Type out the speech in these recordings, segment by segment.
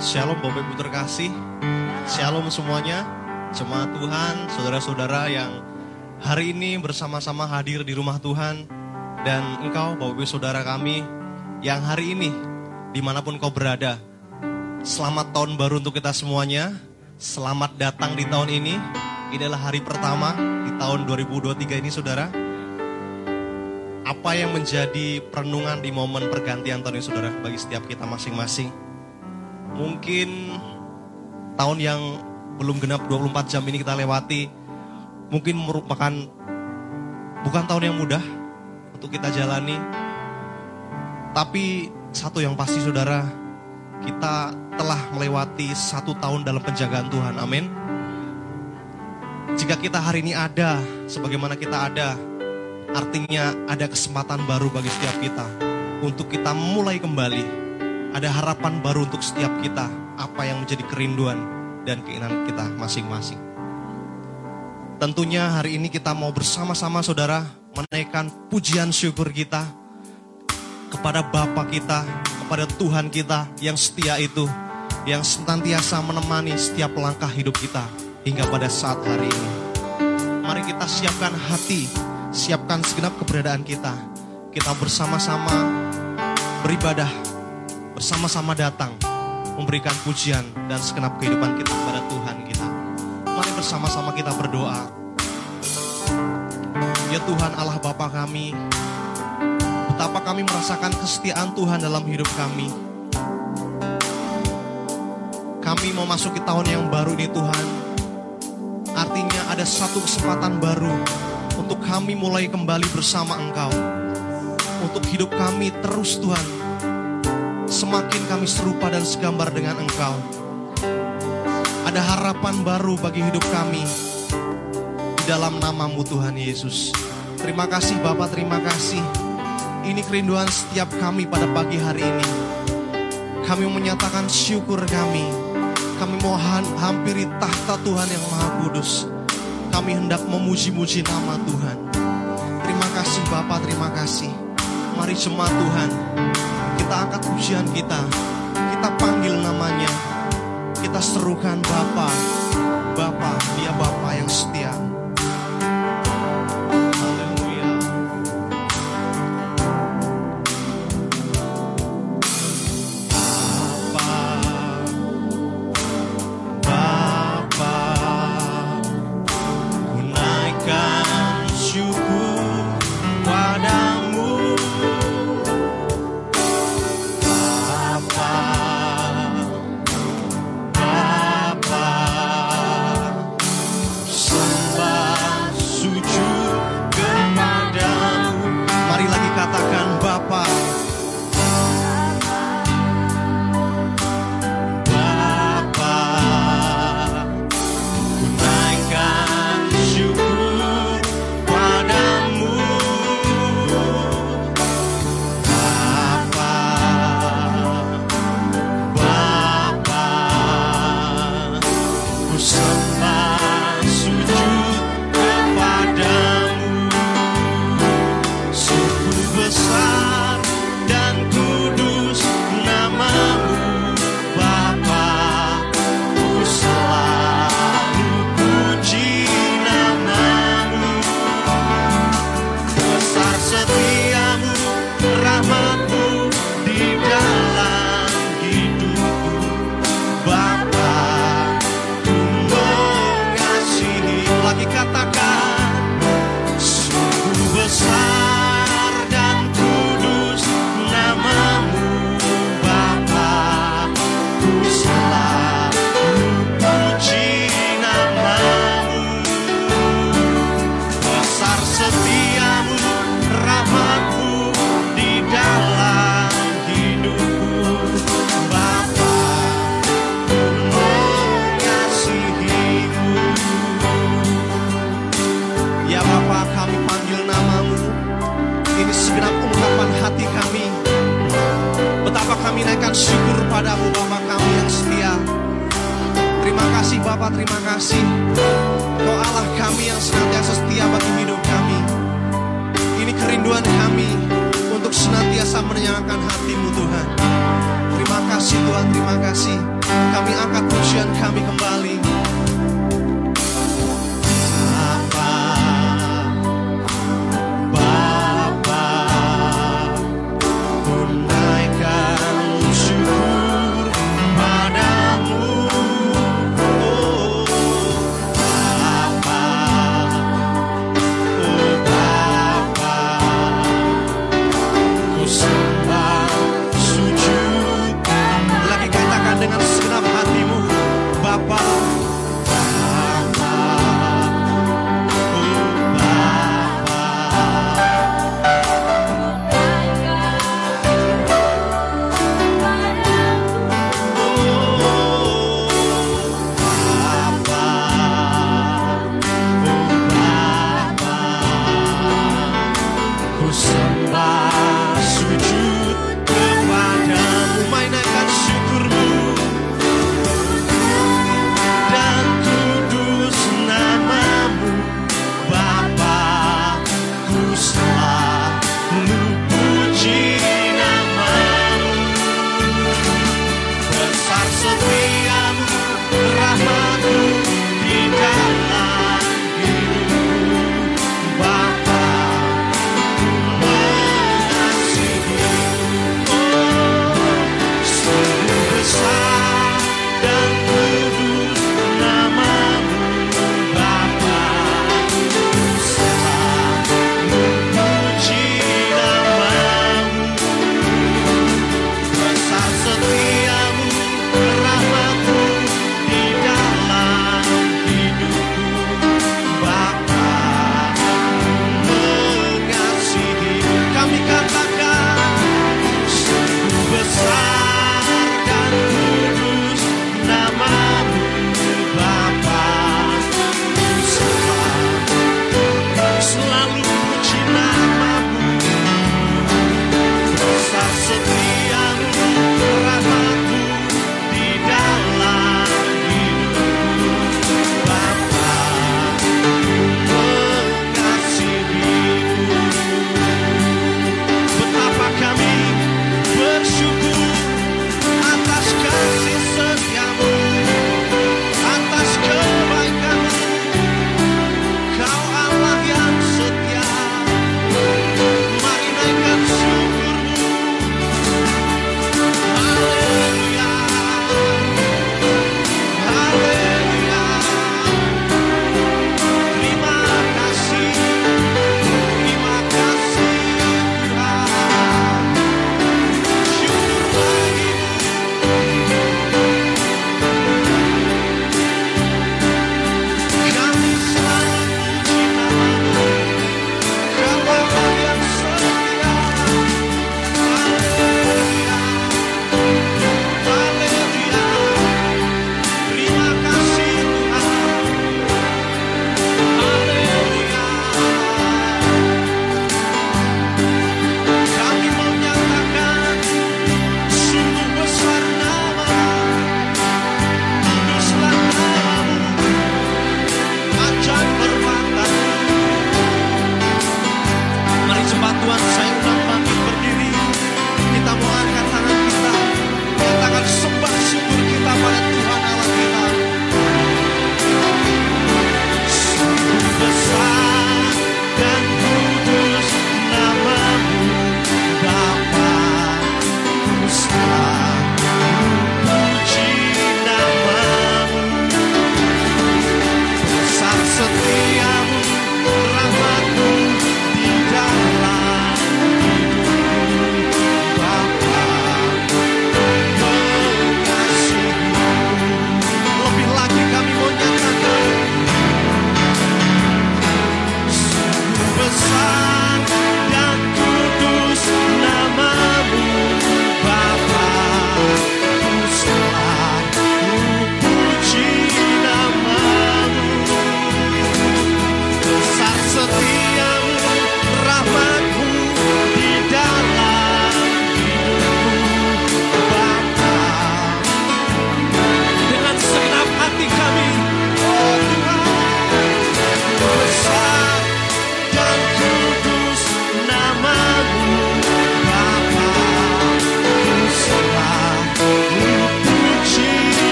Shalom Bapak Ibu terkasih. Shalom semuanya. Jemaat Tuhan, saudara-saudara yang hari ini bersama-sama hadir di rumah Tuhan. Dan engkau Bapak Ibu Saudara kami yang hari ini di mana pun kau berada. Selamat tahun baru untuk kita semuanya. Selamat datang di tahun ini. Ini adalah hari pertama di tahun 2023 ini saudara. Apa yang menjadi perenungan di momen pergantian tahun ini saudara bagi setiap kita masing-masing? Mungkin tahun yang belum genap 24 jam ini kita lewati mungkin merupakan bukan tahun yang mudah untuk kita jalani. Tapi satu yang pasti saudara, kita telah melewati satu tahun dalam penjagaan Tuhan. Amin. Jika kita hari ini ada sebagaimana kita ada, artinya ada kesempatan baru bagi setiap kita untuk kita mulai kembali. Ada harapan baru untuk setiap kita, apa yang menjadi kerinduan dan keinginan kita masing-masing. Tentunya hari ini kita mau bersama-sama saudara menaikkan pujian syukur kita kepada Bapa kita, kepada Tuhan kita yang setia itu, yang senantiasa menemani setiap langkah hidup kita hingga pada saat hari ini. Mari kita siapkan hati, siapkan segenap keberadaan kita. Kita bersama-sama beribadah, bersama-sama datang, memberikan pujian dan segenap kehidupan kita kepada Tuhan kita. Mari bersama-sama kita berdoa. Ya Tuhan Allah Bapa kami, betapa kami merasakan kesetiaan Tuhan dalam hidup kami. Kami mau masuk ke tahun yang baru ini Tuhan. Artinya ada satu kesempatan baru untuk kami mulai kembali bersama Engkau. Untuk hidup kami terus Tuhan. Semakin kami serupa dan segambar dengan Engkau. Ada harapan baru bagi hidup kami. Di dalam namamu Tuhan Yesus. Terima kasih Bapak, terima kasih. Ini kerinduan setiap kami pada pagi hari ini. Kami menyatakan syukur kami. Kami mau hampiri tahta Tuhan yang Maha Kudus. Kami hendak memuji-muji nama Tuhan. Terima kasih Bapak, terima kasih. Mari jemaat Tuhan, kita angkat pujian kita. Kita panggil namanya. Kita serukan Bapak. Bapak, dia Bapak yang setia.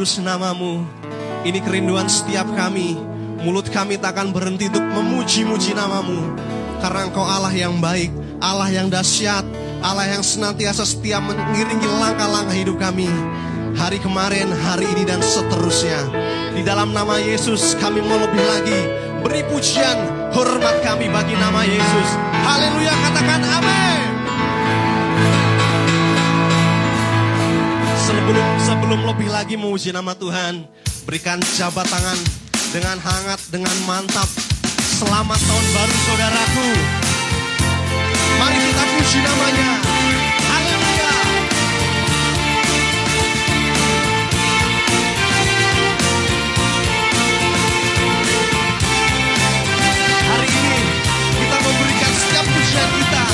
Kudus namamu. Ini kerinduan setiap kami. Mulut kami tak akan berhenti untuk memuji-muji namamu. Karena engkau Allah yang baik, Allah yang dahsyat, Allah yang senantiasa setia mengiringi langkah-langkah hidup kami. Hari kemarin, hari ini dan seterusnya. Di dalam nama Yesus kami mau lebih lagi beri pujian, hormat kami bagi nama Yesus. Haleluya, katakan amin. Sebelum sebelum lebih lagi memuji nama Tuhan, berikan jabat tangan dengan hangat, dengan mantap. Selamat tahun baru saudaraku. Mari kita puji namanya. Haleluya. Hari ini kita memberikan setiap pujian kita,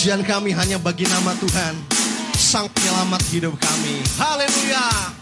Pujian kami hanya bagi nama Tuhan, Sang Penyelamat hidup kami. Haleluya!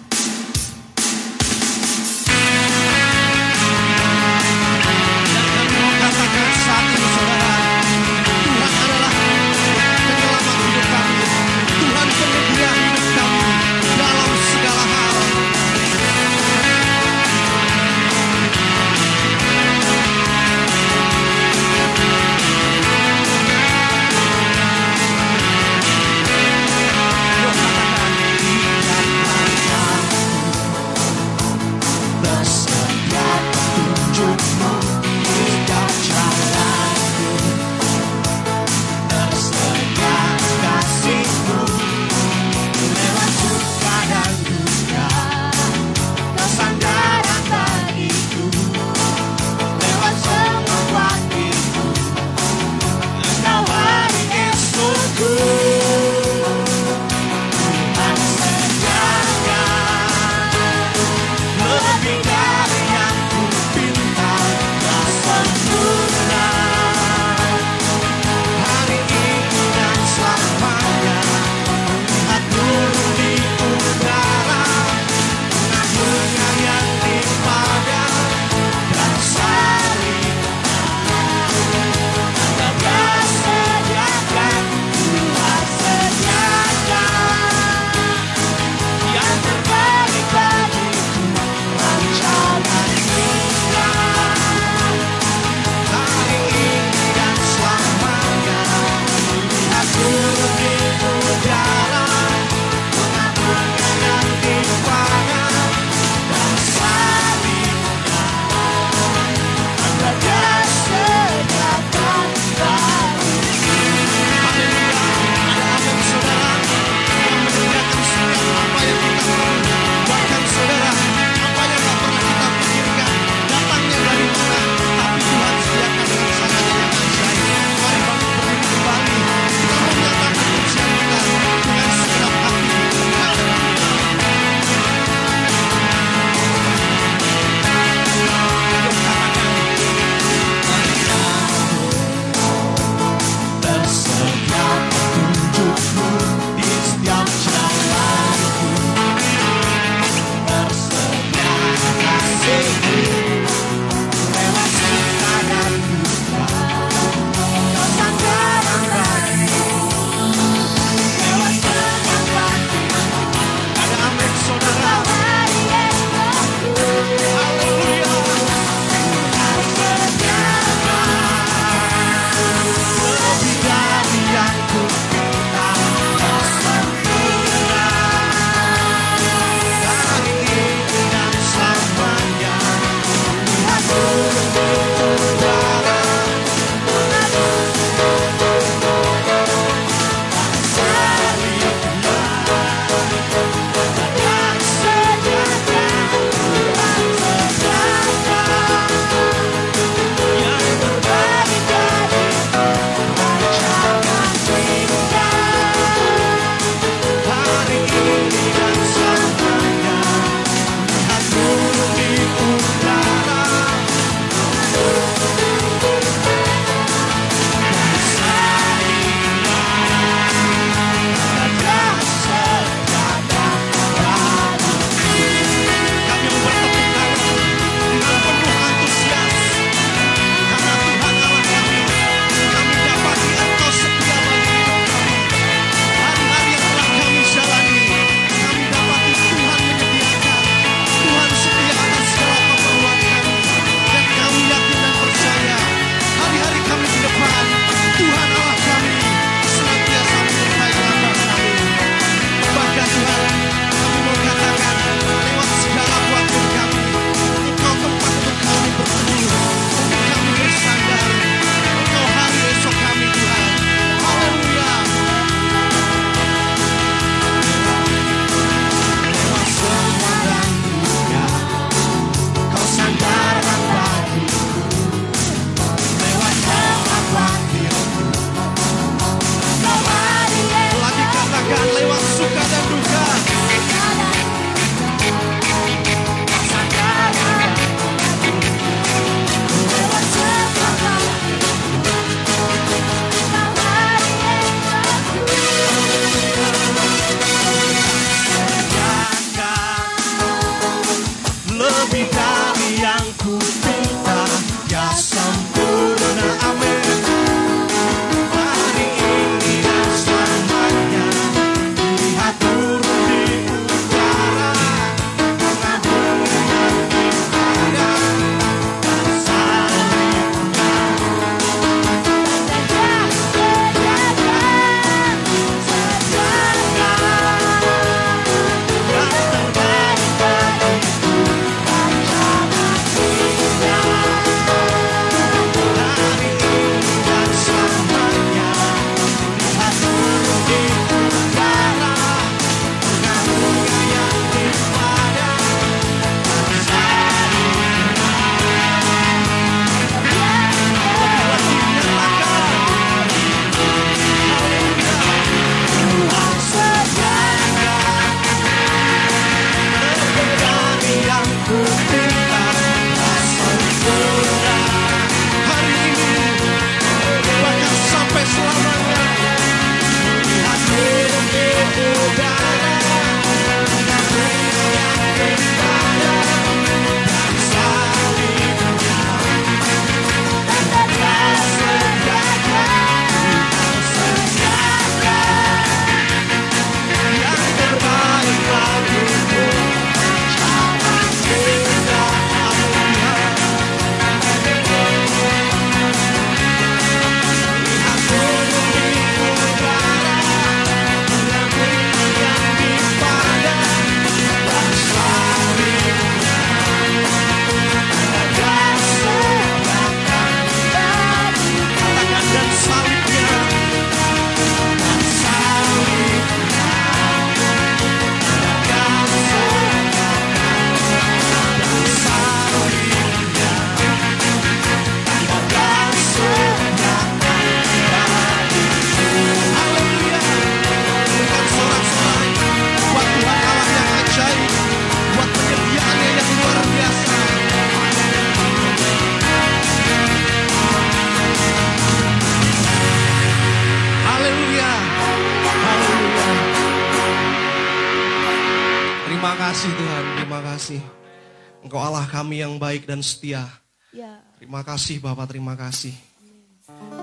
Dan setia. Ya, Terima kasih Bapak, terima kasih.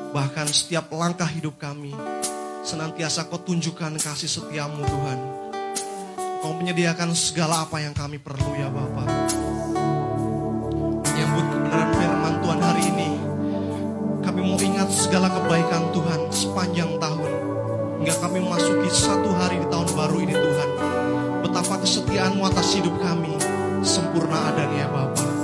Bahkan setiap langkah hidup kami, senantiasa kau tunjukkan kasih setiamu Tuhan. Kau menyediakan segala apa yang kami perlu ya Bapak. Menyambut kebenaran firman Tuhan hari ini, kami mau ingat segala kebaikan Tuhan sepanjang tahun. Hingga kami memasuki satu hari di tahun baru ini Tuhan. Betapa kesetiaanmu atas hidup kami sempurna adanya ya Bapak.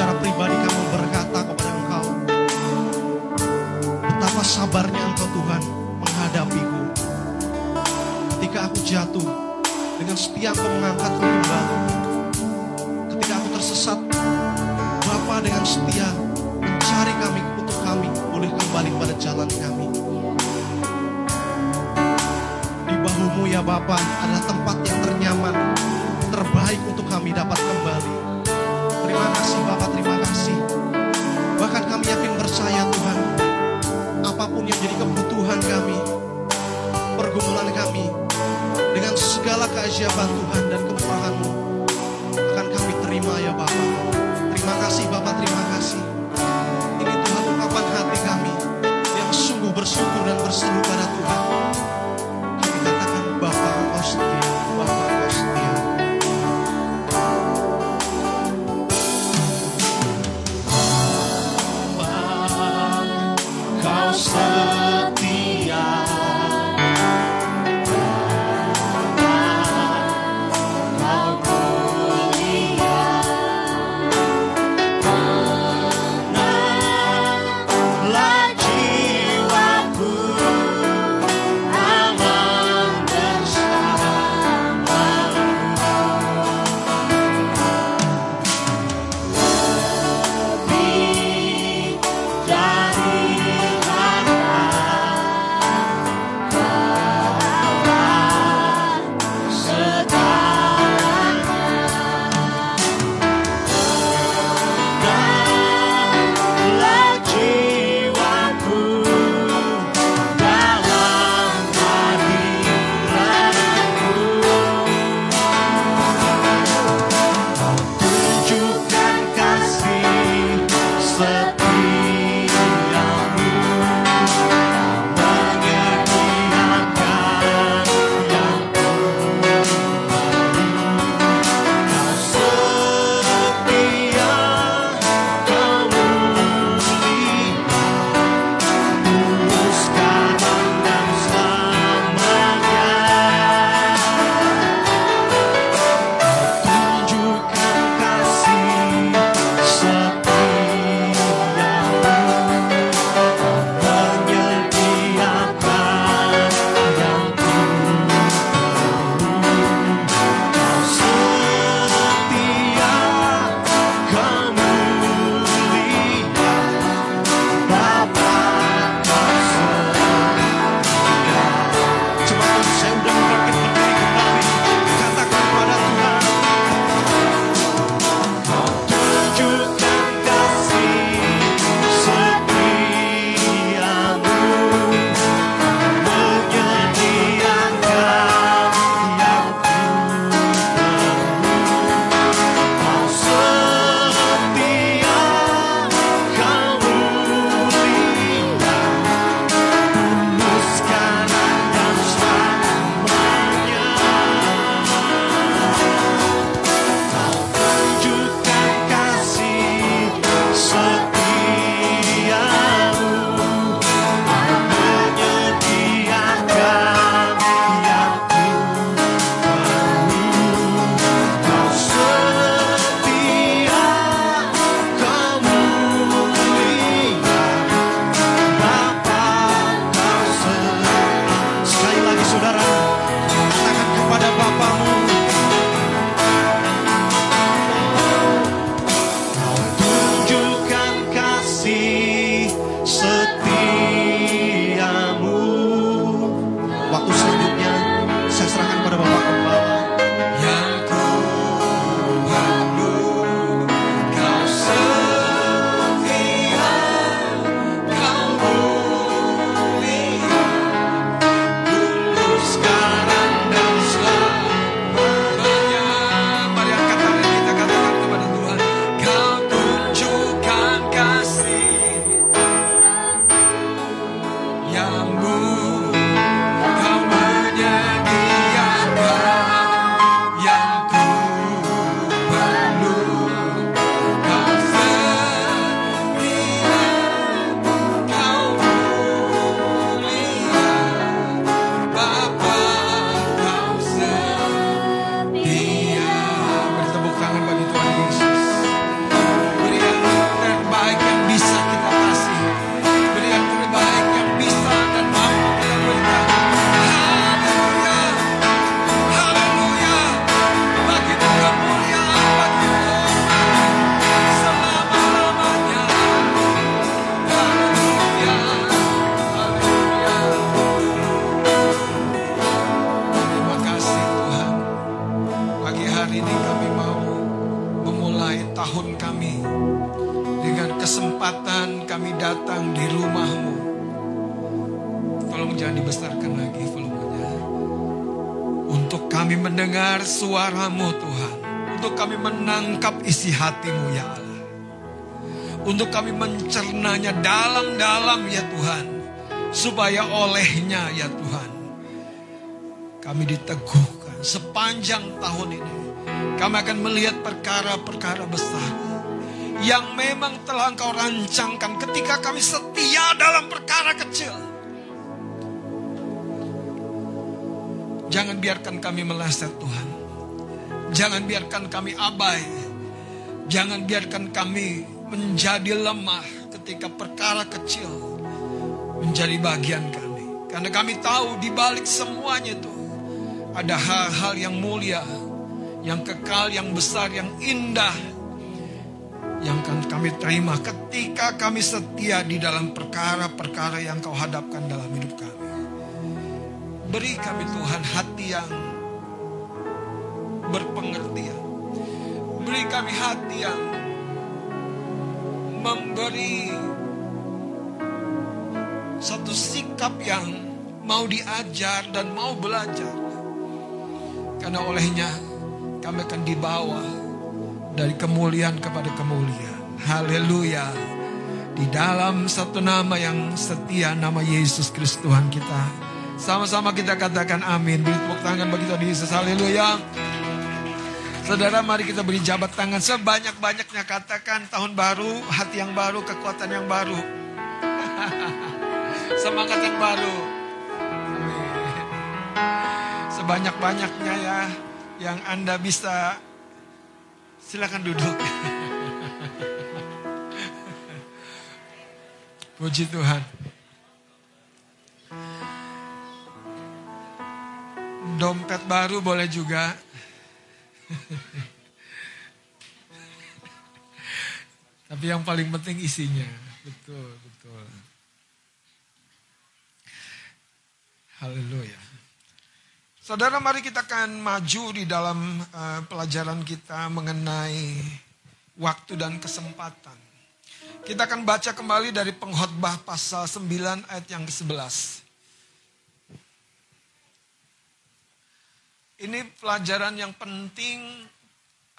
Secara pribadi kamu berkata kepada engkau, betapa sabarnya engkau Tuhan menghadapiku. Ketika aku jatuh, dengan setia engkau mengangkatku kembali. Ketika aku tersesat, Bapa dengan setia mencari kami untuk kami boleh kembali pada jalan kami. Di bahumu ya Bapa adalah tempat yang ternyaman, terbaik untuk kami dapat kembali. Apa pun yang jadi kebutuhan kami, pergumulan kami, dengan segala keajaiban Tuhan dan kemurahan-Mu, akan kami terima ya Bapak. Terima kasih Bapak, terima kasih. Ini Tuhan ungkapan hati kami yang sungguh bersyukur dan berseru pada Tuhan. Kami akan melihat perkara-perkara besar yang memang telah engkau rancangkan ketika kami setia dalam perkara kecil. Jangan biarkan kami meleset Tuhan. Jangan biarkan kami abai. Jangan biarkan kami menjadi lemah ketika perkara kecil menjadi bagian kami. Karena kami tahu di balik semuanya itu ada hal-hal yang mulia, yang kekal, yang besar, yang indah, yang akan kami terima ketika kami setia di dalam perkara-perkara yang kau hadapkan dalam hidup kami. Beri kami Tuhan hati yang berpengertian. Beri kami hati yang memberi satu sikap yang mau diajar dan mau belajar. Karena olehnya kami akan dibawa dari kemuliaan kepada kemuliaan. Haleluya. Di dalam satu nama yang setia, nama Yesus Kristus Tuhan kita. Sama-sama kita katakan amin. Beri tepuk tangan bagi Tuhan Yesus. Haleluya. Saudara mari kita beri jabat tangan sebanyak-banyaknya katakan tahun baru, hati yang baru, kekuatan yang baru. Semangat yang baru. Sebanyak-banyaknya ya yang Anda bisa Silakan duduk. Puji Tuhan. Dompet baru boleh juga. Tapi yang paling penting isinya. Betul, betul. Haleluya. Saudara, mari kita akan maju di dalam uh, pelajaran kita mengenai waktu dan kesempatan. Kita akan baca kembali dari pengkhotbah pasal 9 ayat yang ke-11. Ini pelajaran yang penting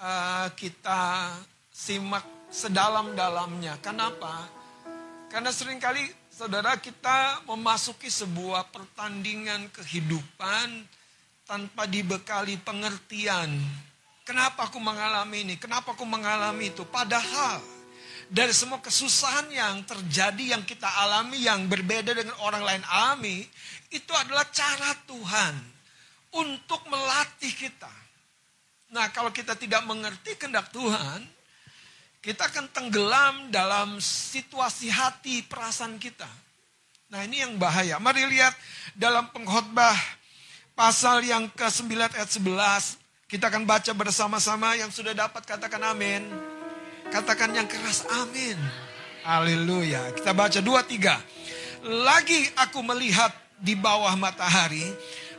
uh, kita simak sedalam-dalamnya. Kenapa? Karena sering kali saudara kita memasuki sebuah pertandingan kehidupan tanpa dibekali pengertian. Kenapa aku mengalami ini? Kenapa aku mengalami itu? Padahal dari semua kesusahan yang terjadi yang kita alami yang berbeda dengan orang lain alami, itu adalah cara Tuhan untuk melatih kita. Nah, kalau kita tidak mengerti kehendak Tuhan, kita akan tenggelam dalam situasi hati perasaan kita. Nah, ini yang bahaya. Mari lihat dalam pengkhotbah pasal yang ke-9 ayat 11. Kita akan baca bersama-sama yang sudah dapat katakan amin. Katakan yang keras amin. Haleluya. Kita baca 2 3. Lagi aku melihat di bawah matahari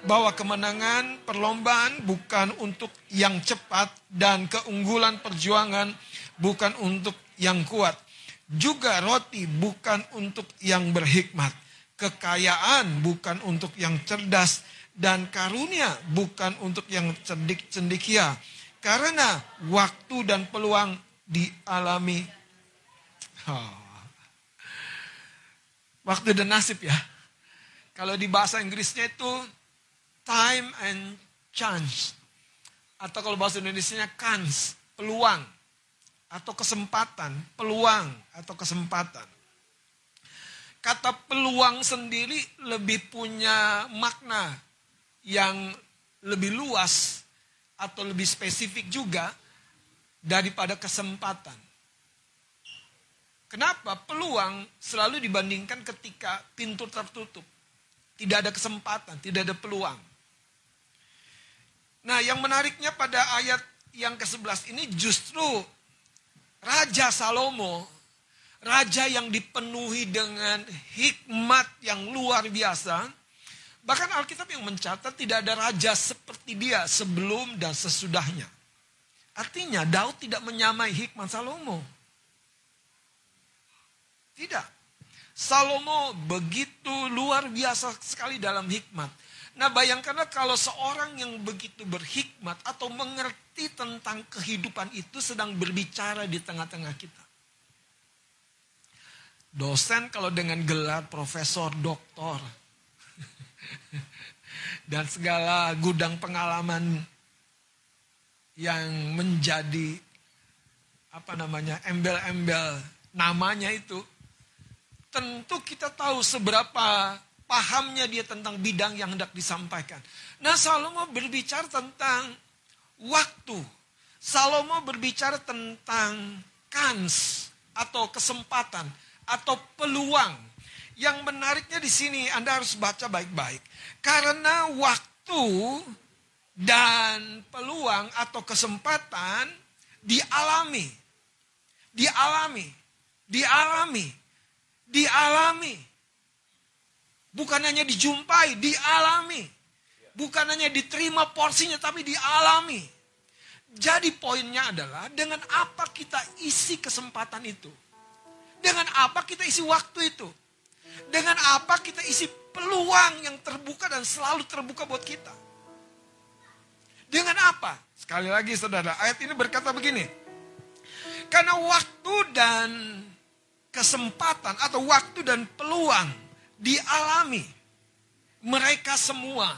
bahwa kemenangan perlombaan bukan untuk yang cepat dan keunggulan perjuangan bukan untuk yang kuat. Juga roti bukan untuk yang berhikmat. Kekayaan bukan untuk yang cerdas dan karunia bukan untuk yang cerdik cendikia. Karena waktu dan peluang dialami. Oh. Waktu dan nasib ya. Kalau di bahasa Inggrisnya itu time and chance. Atau kalau bahasa Indonesia kans, peluang. Atau kesempatan, peluang atau kesempatan. Kata peluang sendiri lebih punya makna yang lebih luas atau lebih spesifik juga daripada kesempatan. Kenapa? Peluang selalu dibandingkan ketika pintu tertutup. Tidak ada kesempatan, tidak ada peluang. Nah, yang menariknya pada ayat yang ke-11 ini justru Raja Salomo, raja yang dipenuhi dengan hikmat yang luar biasa. Bahkan Alkitab yang mencatat tidak ada raja seperti dia sebelum dan sesudahnya. Artinya Daud tidak menyamai hikmat Salomo. Tidak. Salomo begitu luar biasa sekali dalam hikmat. Nah bayangkanlah kalau seorang yang begitu berhikmat atau mengerti tentang kehidupan itu sedang berbicara di tengah-tengah kita. Dosen kalau dengan gelar profesor, doktor, dan segala gudang pengalaman yang menjadi apa namanya embel-embel namanya itu tentu kita tahu seberapa pahamnya dia tentang bidang yang hendak disampaikan. Nah Salomo berbicara tentang waktu. Salomo berbicara tentang kans atau kesempatan atau peluang. Yang menariknya di sini Anda harus baca baik-baik. Karena waktu dan peluang atau kesempatan dialami. Dialami. Dialami. Dialami. Bukan hanya dijumpai, dialami. Bukan hanya diterima porsinya, tapi dialami. Jadi poinnya adalah dengan apa kita isi kesempatan itu. Dengan apa kita isi waktu itu. Dengan apa kita isi peluang yang terbuka dan selalu terbuka buat kita. Dengan apa? Sekali lagi saudara, ayat ini berkata begini. Karena waktu dan kesempatan atau waktu dan peluang dialami mereka semua.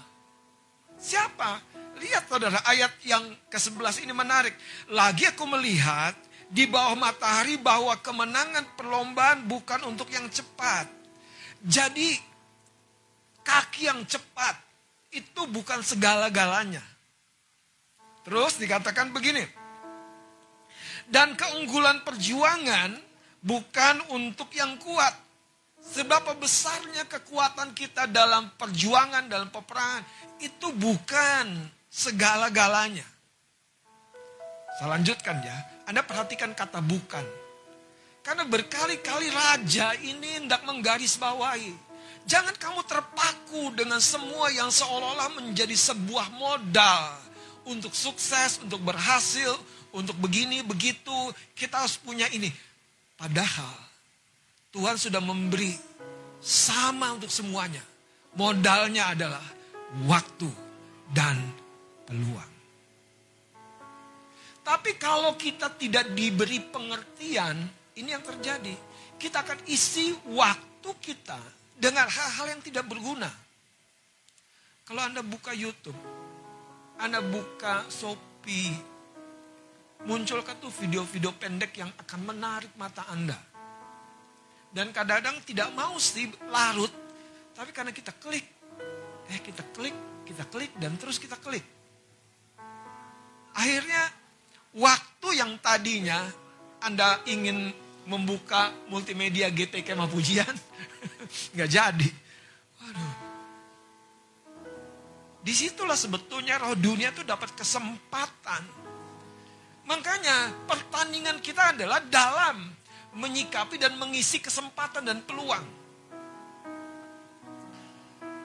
Siapa? Lihat saudara ayat yang ke-11 ini menarik. Lagi aku melihat di bawah matahari bahwa kemenangan perlombaan bukan untuk yang cepat. Jadi kaki yang cepat itu bukan segala-galanya. Terus dikatakan begini. Dan keunggulan perjuangan bukan untuk yang kuat Sebab besarnya kekuatan kita dalam perjuangan, dalam peperangan, itu bukan segala-galanya. Saya lanjutkan ya, Anda perhatikan kata bukan. Karena berkali-kali raja ini hendak menggarisbawahi. Jangan kamu terpaku dengan semua yang seolah-olah menjadi sebuah modal untuk sukses, untuk berhasil, untuk begini, begitu. Kita harus punya ini. Padahal Tuhan sudah memberi sama untuk semuanya. Modalnya adalah waktu dan peluang. Tapi kalau kita tidak diberi pengertian, ini yang terjadi. Kita akan isi waktu kita dengan hal-hal yang tidak berguna. Kalau Anda buka YouTube, Anda buka Shopee, munculkan tuh video-video pendek yang akan menarik mata Anda dan kadang-kadang tidak mau sih larut. Tapi karena kita klik. Eh kita klik, kita klik dan terus kita klik. Akhirnya waktu yang tadinya Anda ingin membuka multimedia GTK Pujian. nggak jadi. Waduh. Di situlah sebetulnya roh dunia itu dapat kesempatan. Makanya pertandingan kita adalah dalam menyikapi dan mengisi kesempatan dan peluang.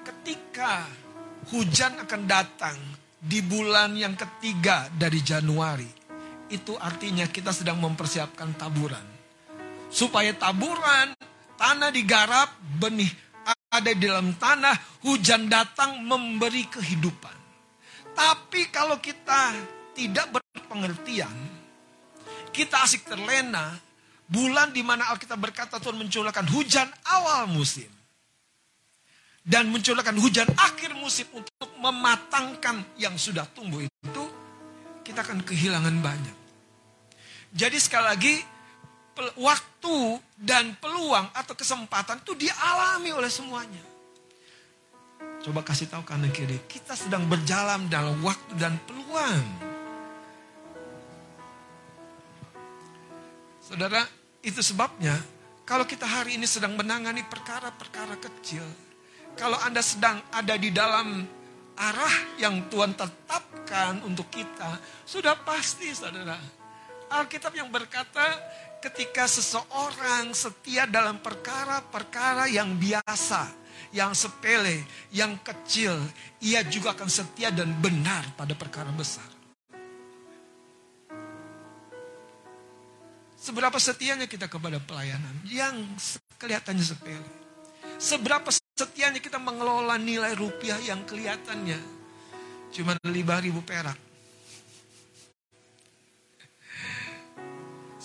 Ketika hujan akan datang di bulan yang ketiga dari Januari, itu artinya kita sedang mempersiapkan taburan. Supaya taburan, tanah digarap, benih ada di dalam tanah, hujan datang memberi kehidupan. Tapi kalau kita tidak berpengertian, kita asik terlena, Bulan di mana Alkitab berkata Tuhan mencurahkan hujan awal musim. Dan mencurahkan hujan akhir musim untuk mematangkan yang sudah tumbuh itu. Kita akan kehilangan banyak. Jadi sekali lagi waktu dan peluang atau kesempatan itu dialami oleh semuanya. Coba kasih tahu kanan kiri, kita sedang berjalan dalam waktu dan peluang. Saudara, itu sebabnya kalau kita hari ini sedang menangani perkara-perkara kecil, kalau Anda sedang ada di dalam arah yang Tuhan tetapkan untuk kita, sudah pasti saudara. Alkitab yang berkata ketika seseorang setia dalam perkara-perkara yang biasa, yang sepele, yang kecil, ia juga akan setia dan benar pada perkara besar. Seberapa setianya kita kepada pelayanan yang kelihatannya sepele. Seberapa setianya kita mengelola nilai rupiah yang kelihatannya cuma 5 ribu perak.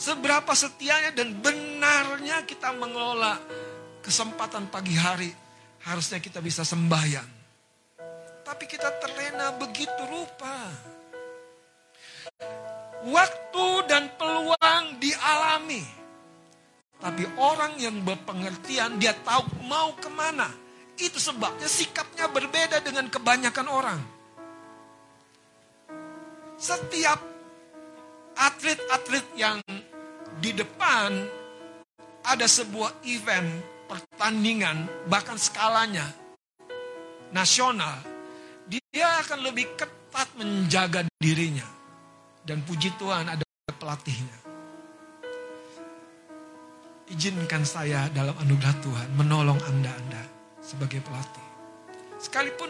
Seberapa setianya dan benarnya kita mengelola kesempatan pagi hari. Harusnya kita bisa sembahyang. Tapi kita terlena begitu rupa. Waktu dan peluang dialami. Tapi orang yang berpengertian dia tahu mau ke mana. Itu sebabnya sikapnya berbeda dengan kebanyakan orang. Setiap atlet-atlet yang di depan ada sebuah event pertandingan bahkan skalanya nasional. Dia akan lebih ketat menjaga dirinya. Dan puji Tuhan ada pelatihnya. Izinkan saya dalam anugerah Tuhan menolong anda-anda sebagai pelatih. Sekalipun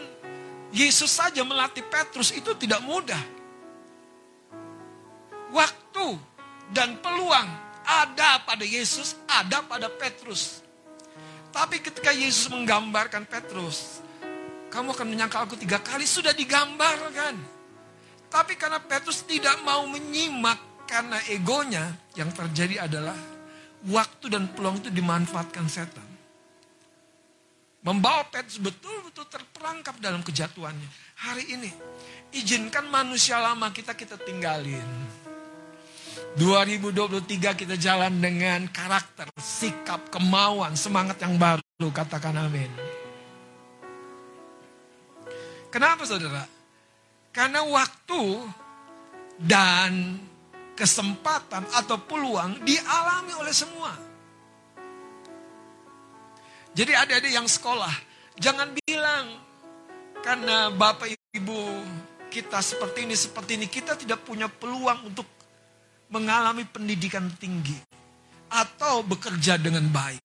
Yesus saja melatih Petrus itu tidak mudah. Waktu dan peluang ada pada Yesus, ada pada Petrus. Tapi ketika Yesus menggambarkan Petrus, kamu akan menyangka aku tiga kali sudah digambarkan. Tapi karena Petrus tidak mau menyimak karena egonya, yang terjadi adalah waktu dan peluang itu dimanfaatkan setan. Membawa Petrus betul-betul terperangkap dalam kejatuhannya. Hari ini, izinkan manusia lama kita kita tinggalin 2023 kita jalan dengan karakter, sikap, kemauan, semangat yang baru. Katakan amin. Kenapa saudara? Karena waktu dan kesempatan atau peluang dialami oleh semua. Jadi adik-adik yang sekolah, jangan bilang karena bapak ibu kita seperti ini, seperti ini, kita tidak punya peluang untuk mengalami pendidikan tinggi, atau bekerja dengan baik,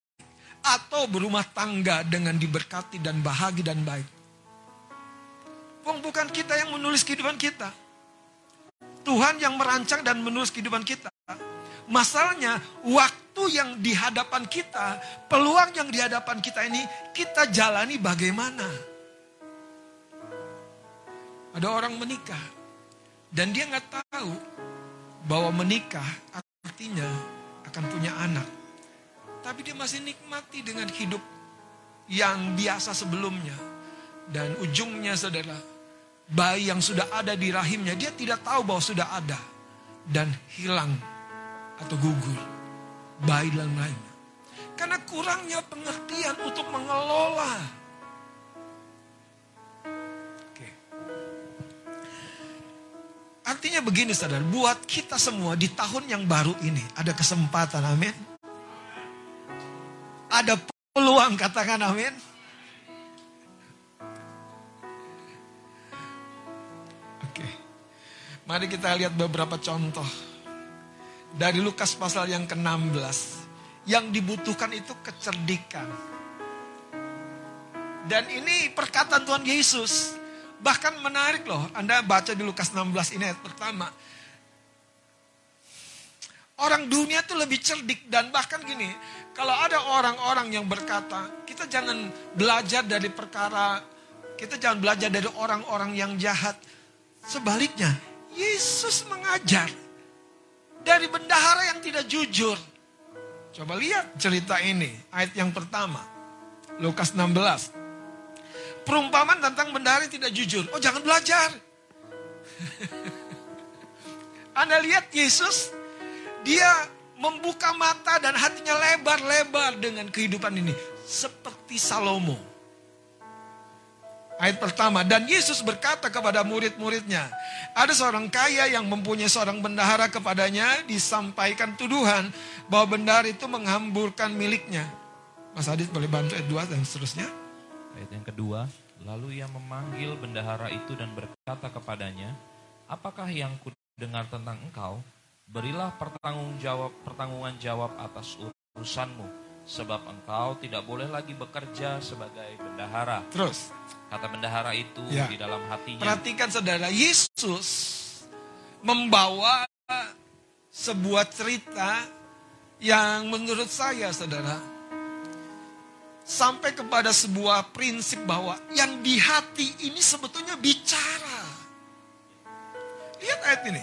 atau berumah tangga dengan diberkati dan bahagia dan baik. Wong bukan kita yang menulis kehidupan kita. Tuhan yang merancang dan menulis kehidupan kita. Masalahnya waktu yang di hadapan kita, peluang yang di hadapan kita ini kita jalani bagaimana? Ada orang menikah dan dia nggak tahu bahwa menikah artinya akan punya anak. Tapi dia masih nikmati dengan hidup yang biasa sebelumnya. Dan ujungnya saudara, bayi yang sudah ada di rahimnya, dia tidak tahu bahwa sudah ada. Dan hilang atau gugur bayi dalam rahimnya. Karena kurangnya pengertian untuk mengelola Artinya begini saudara, buat kita semua di tahun yang baru ini ada kesempatan, amin. Ada peluang, katakan amin. Oke, mari kita lihat beberapa contoh. Dari Lukas pasal yang ke-16. Yang dibutuhkan itu kecerdikan. Dan ini perkataan Tuhan Yesus. Bahkan menarik loh, Anda baca di Lukas 16 ini ayat pertama. Orang dunia itu lebih cerdik dan bahkan gini, kalau ada orang-orang yang berkata, kita jangan belajar dari perkara, kita jangan belajar dari orang-orang yang jahat. Sebaliknya, Yesus mengajar dari bendahara yang tidak jujur. Coba lihat cerita ini, ayat yang pertama. Lukas 16 perumpamaan tentang bendahara tidak jujur. Oh jangan belajar. Anda lihat Yesus, dia membuka mata dan hatinya lebar-lebar dengan kehidupan ini. Seperti Salomo. Ayat pertama, dan Yesus berkata kepada murid-muridnya, ada seorang kaya yang mempunyai seorang bendahara kepadanya, disampaikan tuduhan bahwa bendahara itu menghamburkan miliknya. Mas Adit boleh bantu ayat 2 dan seterusnya. Ayat yang kedua, lalu ia memanggil bendahara itu dan berkata kepadanya, apakah yang ku dengar tentang engkau? Berilah pertanggung jawab, pertanggungan jawab atas urusanmu, sebab engkau tidak boleh lagi bekerja sebagai bendahara. Terus, kata bendahara itu ya. di dalam hatinya. Perhatikan saudara, Yesus membawa sebuah cerita yang menurut saya saudara sampai kepada sebuah prinsip bahwa yang di hati ini sebetulnya bicara. Lihat ayat ini.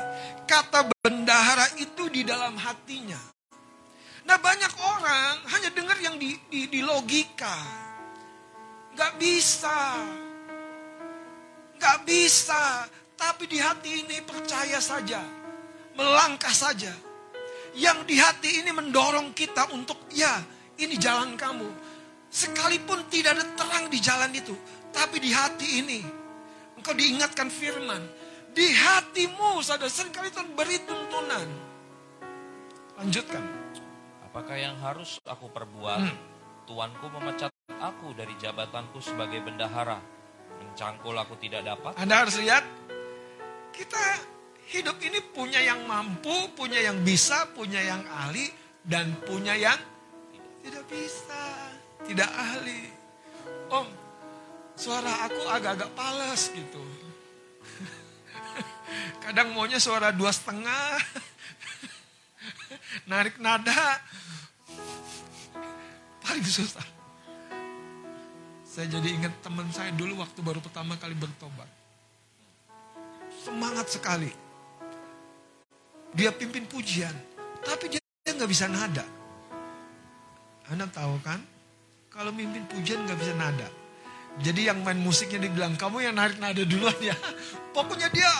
Kata bendahara itu di dalam hatinya. Nah banyak orang hanya dengar yang di, di, di logika. Gak bisa. Gak bisa. Tapi di hati ini percaya saja. Melangkah saja. Yang di hati ini mendorong kita untuk ya ini jalan kamu. Sekalipun tidak ada terang di jalan itu. Tapi di hati ini. Engkau diingatkan firman. Di hatimu saudara sering kali Tuhan beri tuntunan. Lanjutkan. Apakah yang harus aku perbuat? Hmm. Tuanku memecat aku dari jabatanku sebagai bendahara. Mencangkul aku tidak dapat. Anda harus lihat. Kita hidup ini punya yang mampu, punya yang bisa, punya yang ahli, dan punya yang tidak bisa, tidak ahli. Om, suara aku agak-agak pales gitu. Kadang maunya suara dua setengah, narik nada, paling susah. Saya jadi ingat teman saya dulu waktu baru pertama kali bertobat. Semangat sekali. Dia pimpin pujian, tapi dia nggak bisa nada. Anda tahu kan? Kalau mimpin pujian nggak bisa nada. Jadi yang main musiknya dibilang, kamu yang narik nada duluan ya. Pokoknya dia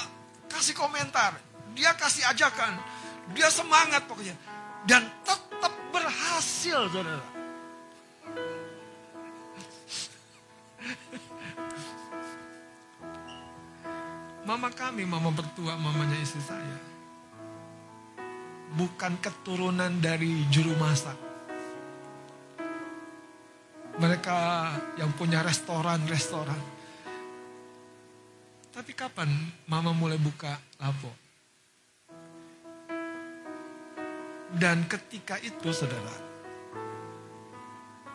kasih komentar, dia kasih ajakan, dia semangat pokoknya. Dan tetap berhasil saudara. Mama kami, mama bertua, mamanya istri saya. Bukan keturunan dari juru masak. Mereka yang punya restoran-restoran. Tapi kapan mama mulai buka lapo? Dan ketika itu saudara,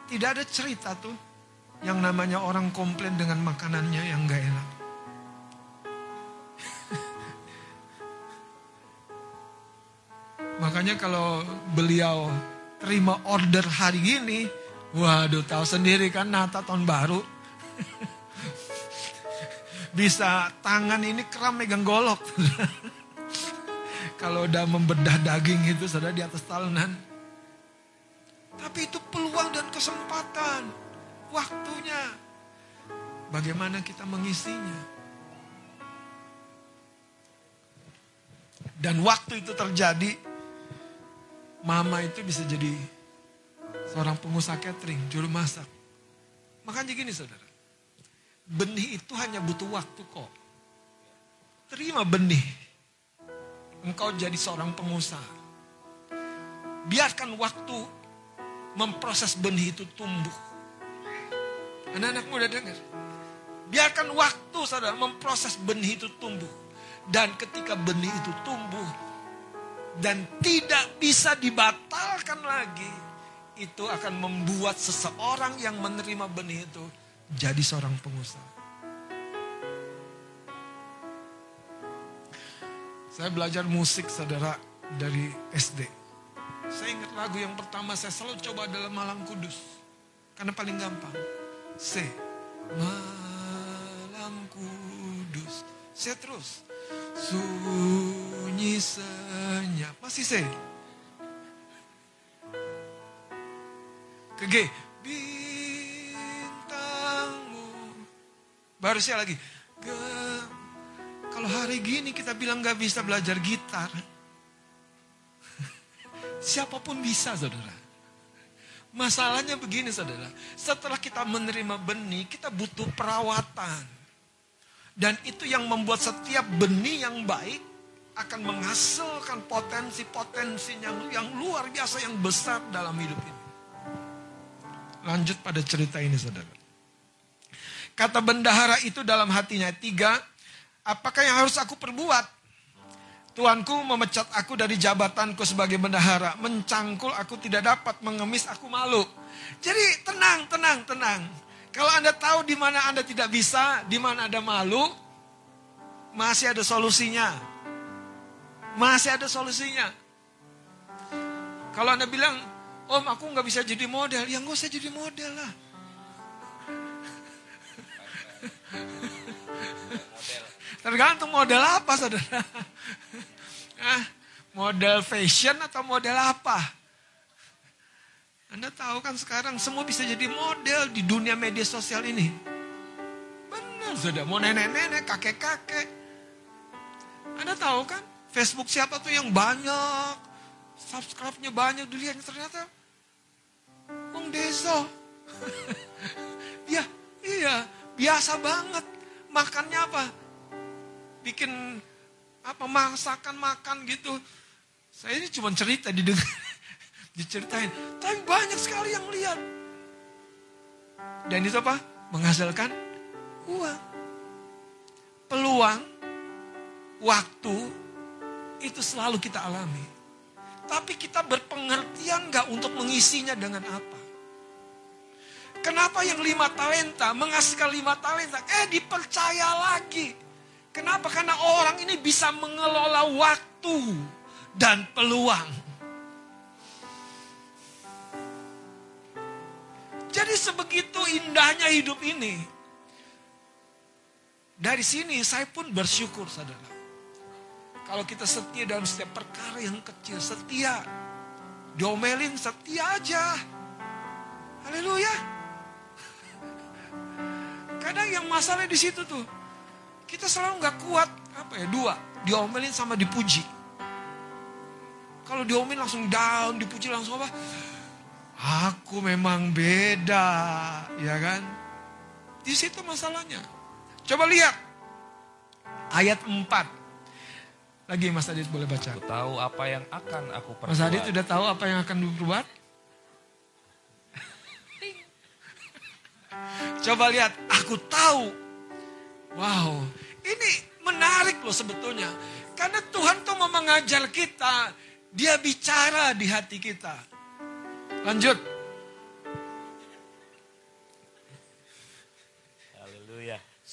tidak ada cerita tuh yang namanya orang komplain dengan makanannya yang gak enak. Makanya kalau beliau terima order hari ini, waduh tahu sendiri kan Nata tahun baru. Bisa tangan ini kram megang golok. kalau udah membedah daging itu sudah di atas talenan. Tapi itu peluang dan kesempatan. Waktunya. Bagaimana kita mengisinya. Dan waktu itu terjadi, mama itu bisa jadi seorang pengusaha catering, juru masak. Makanya gini saudara, benih itu hanya butuh waktu kok. Terima benih, engkau jadi seorang pengusaha. Biarkan waktu memproses benih itu tumbuh. Anak-anak muda dengar. Biarkan waktu saudara memproses benih itu tumbuh. Dan ketika benih itu tumbuh, dan tidak bisa dibatalkan lagi, itu akan membuat seseorang yang menerima benih itu jadi seorang pengusaha. Saya belajar musik saudara dari SD. Saya ingat lagu yang pertama saya selalu coba dalam Malang Kudus. Karena paling gampang. C. Malam Kudus. Saya terus. Sunyi senyap. Masih C. Ke G. Bintangmu. Baru saya lagi. Ge- Kalau hari gini kita bilang gak bisa belajar gitar. Siapa pun bisa saudara. Masalahnya begini saudara. Setelah kita menerima benih, kita butuh perawatan. Dan itu yang membuat setiap benih yang baik akan menghasilkan potensi-potensi yang, yang luar biasa, yang besar dalam hidup ini. Lanjut pada cerita ini saudara. Kata bendahara itu dalam hatinya. Tiga, apakah yang harus aku perbuat? Tuanku memecat aku dari jabatanku sebagai bendahara. Mencangkul aku tidak dapat, mengemis aku malu. Jadi tenang, tenang, tenang. Kalau Anda tahu di mana Anda tidak bisa, di mana ada malu, masih ada solusinya. Masih ada solusinya. Kalau Anda bilang, Om aku nggak bisa jadi model, ya nggak usah jadi model lah. Tergantung model apa saudara. Ah, model fashion atau model apa? Anda tahu kan sekarang semua bisa jadi model di dunia media sosial ini. Benar sudah, mau nenek-nenek, kakek-kakek. Anda tahu kan Facebook siapa tuh yang banyak, subscribe-nya banyak dilihat ternyata Wong Deso. ya, iya, biasa banget. Makannya apa? Bikin apa masakan makan gitu. Saya ini cuma cerita didengar, diceritain. Tapi banyak sekali yang lihat. Dan itu apa? Menghasilkan uang. Peluang, waktu, itu selalu kita alami. Tapi kita berpengertian gak untuk mengisinya dengan apa? Kenapa yang lima talenta menghasilkan lima talenta? Eh dipercaya lagi. Kenapa? Karena orang ini bisa mengelola waktu dan peluang. Jadi sebegitu indahnya hidup ini. Dari sini saya pun bersyukur saudara. Kalau kita setia dalam setiap perkara yang kecil, setia. Diomelin setia aja. Haleluya. Kadang yang masalah di situ tuh. Kita selalu nggak kuat. Apa ya? Dua. Diomelin sama dipuji. Kalau diomelin langsung down, dipuji langsung apa? Aku memang beda, ya kan? Di situ masalahnya. Coba lihat ayat 4. Lagi Mas Adit boleh baca. Aku tahu apa yang akan aku perbuat. Mas Adit udah tahu apa yang akan diperbuat? Coba lihat, aku tahu. Wow, ini menarik loh sebetulnya. Karena Tuhan tuh mau mengajar kita. Dia bicara di hati kita. Lanjut.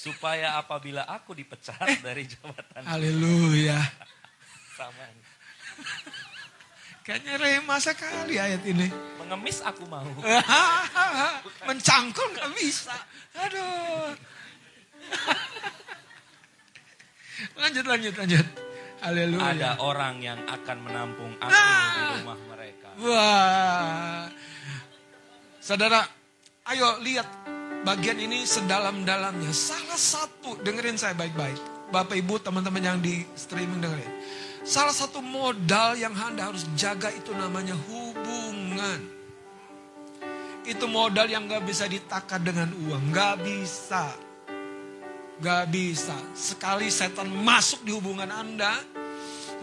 Supaya apabila aku dipecat dari jabatan Haleluya. sama Kayaknya rema sekali ayat ini. mengemis aku mau. Mencangkul nggak bisa. Aduh. lanjut, lanjut, lanjut. Haleluya. Ada orang yang akan menampung aku Nah. di rumah mereka. Wah. Saudara, ayo lihat bagian ini sedalam-dalamnya. Salah satu, dengerin saya baik-baik. Bapak Ibu, teman-teman yang di streaming dengerin. Salah satu modal yang Anda harus jaga itu namanya hubungan. Itu modal yang gak bisa ditakar dengan uang. Gak bisa. Gak bisa. Sekali setan masuk di hubungan Anda,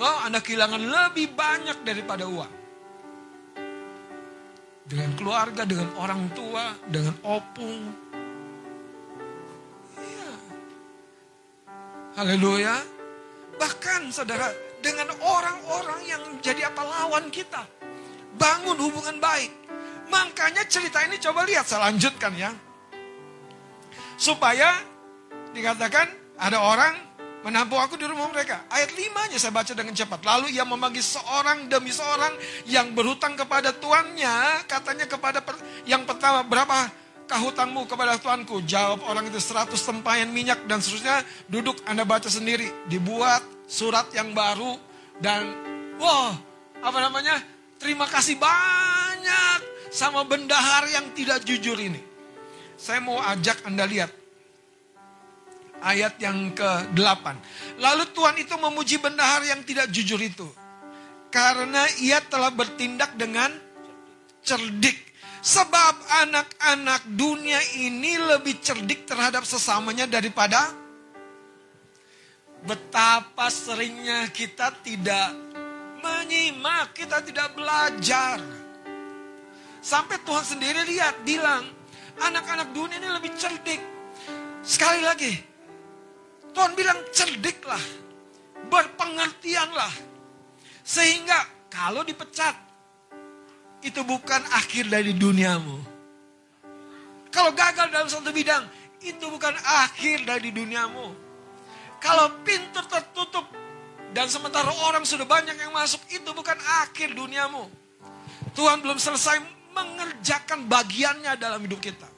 oh, Anda kehilangan lebih banyak daripada uang dengan keluarga, dengan orang tua, dengan opung. Haleluya. Bahkan saudara, dengan orang-orang yang jadi apa lawan kita. Bangun hubungan baik. Makanya cerita ini coba lihat, saya lanjutkan ya. Supaya dikatakan ada orang menampung aku di rumah mereka. Ayat 5-nya saya baca dengan cepat. Lalu ia memanggil seorang demi seorang yang berhutang kepada tuannya. Katanya kepada yang pertama, berapa hutangmu kepada tuanku? Jawab orang itu 100 tempayan minyak dan seterusnya. Duduk Anda baca sendiri. Dibuat surat yang baru. Dan wah apa namanya? Terima kasih banyak sama bendahar yang tidak jujur ini. Saya mau ajak Anda lihat ayat yang ke-8. Lalu Tuhan itu memuji bendahar yang tidak jujur itu. Karena ia telah bertindak dengan cerdik. Sebab anak-anak dunia ini lebih cerdik terhadap sesamanya daripada betapa seringnya kita tidak menyimak, kita tidak belajar. Sampai Tuhan sendiri lihat, bilang, anak-anak dunia ini lebih cerdik. Sekali lagi, Tuhan bilang cerdiklah, berpengertianlah. Sehingga kalau dipecat, itu bukan akhir dari duniamu. Kalau gagal dalam satu bidang, itu bukan akhir dari duniamu. Kalau pintu tertutup dan sementara orang sudah banyak yang masuk, itu bukan akhir duniamu. Tuhan belum selesai mengerjakan bagiannya dalam hidup kita.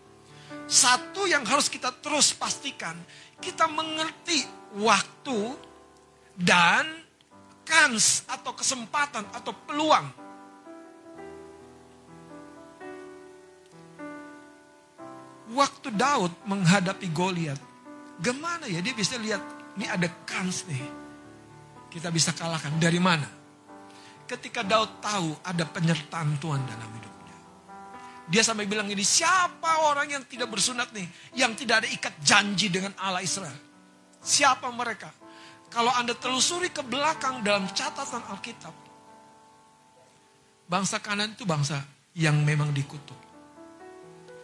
Satu yang harus kita terus pastikan, kita mengerti waktu dan kans atau kesempatan atau peluang. Waktu Daud menghadapi Goliat, gimana ya dia bisa lihat ini ada kans nih. Kita bisa kalahkan dari mana? Ketika Daud tahu ada penyertaan Tuhan dalam hidupnya. Dia sampai bilang ini, siapa orang yang tidak bersunat nih? Yang tidak ada ikat janji dengan Allah Israel. Siapa mereka? Kalau Anda telusuri ke belakang dalam catatan Alkitab. Bangsa kanan itu bangsa yang memang dikutuk.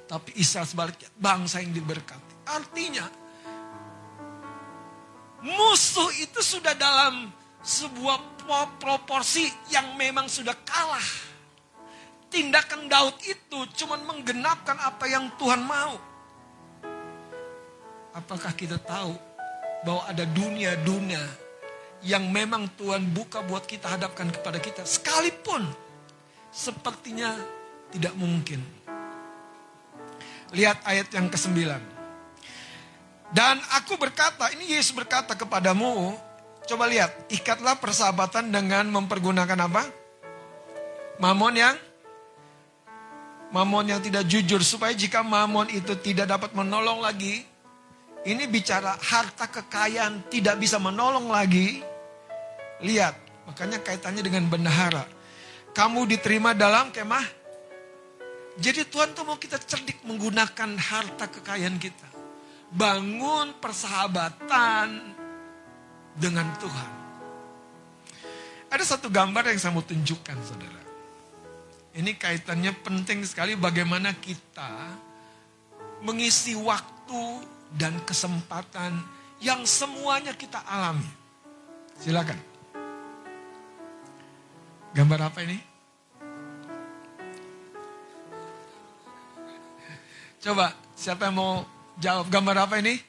Tapi Israel sebaliknya, bangsa yang diberkati. Artinya, musuh itu sudah dalam sebuah proporsi yang memang sudah kalah. Tindakan Daud itu cuma menggenapkan apa yang Tuhan mau. Apakah kita tahu bahwa ada dunia-dunia yang memang Tuhan buka buat kita hadapkan kepada kita. Sekalipun sepertinya tidak mungkin. Lihat ayat yang ke-9. Dan aku berkata, ini Yesus berkata kepadamu, Coba lihat, ikatlah persahabatan dengan mempergunakan apa? Mamon yang mamon yang tidak jujur supaya jika mamon itu tidak dapat menolong lagi, ini bicara harta kekayaan tidak bisa menolong lagi. Lihat, makanya kaitannya dengan bendahara. Kamu diterima dalam kemah. Jadi Tuhan tuh mau kita cerdik menggunakan harta kekayaan kita. Bangun persahabatan, dengan Tuhan. Ada satu gambar yang saya mau tunjukkan saudara. Ini kaitannya penting sekali bagaimana kita mengisi waktu dan kesempatan yang semuanya kita alami. Silakan. Gambar apa ini? Coba, siapa yang mau jawab gambar apa ini?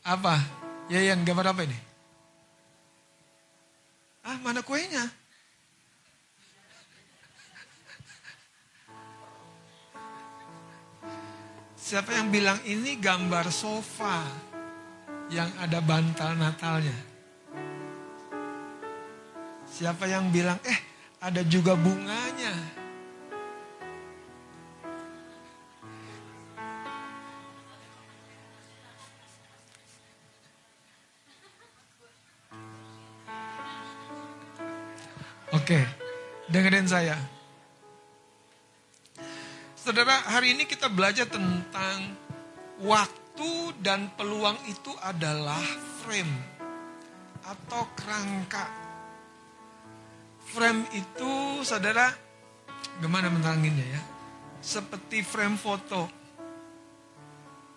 Apa? Ya yang gambar apa ini? Ah, mana kuenya? Siapa yang bilang ini gambar sofa yang ada bantal Natalnya? Siapa yang bilang, eh ada juga bunganya? Dengerin saya. Saudara, hari ini kita belajar tentang waktu dan peluang itu adalah frame atau kerangka. Frame itu, saudara, gimana meneranginnya ya? Seperti frame foto.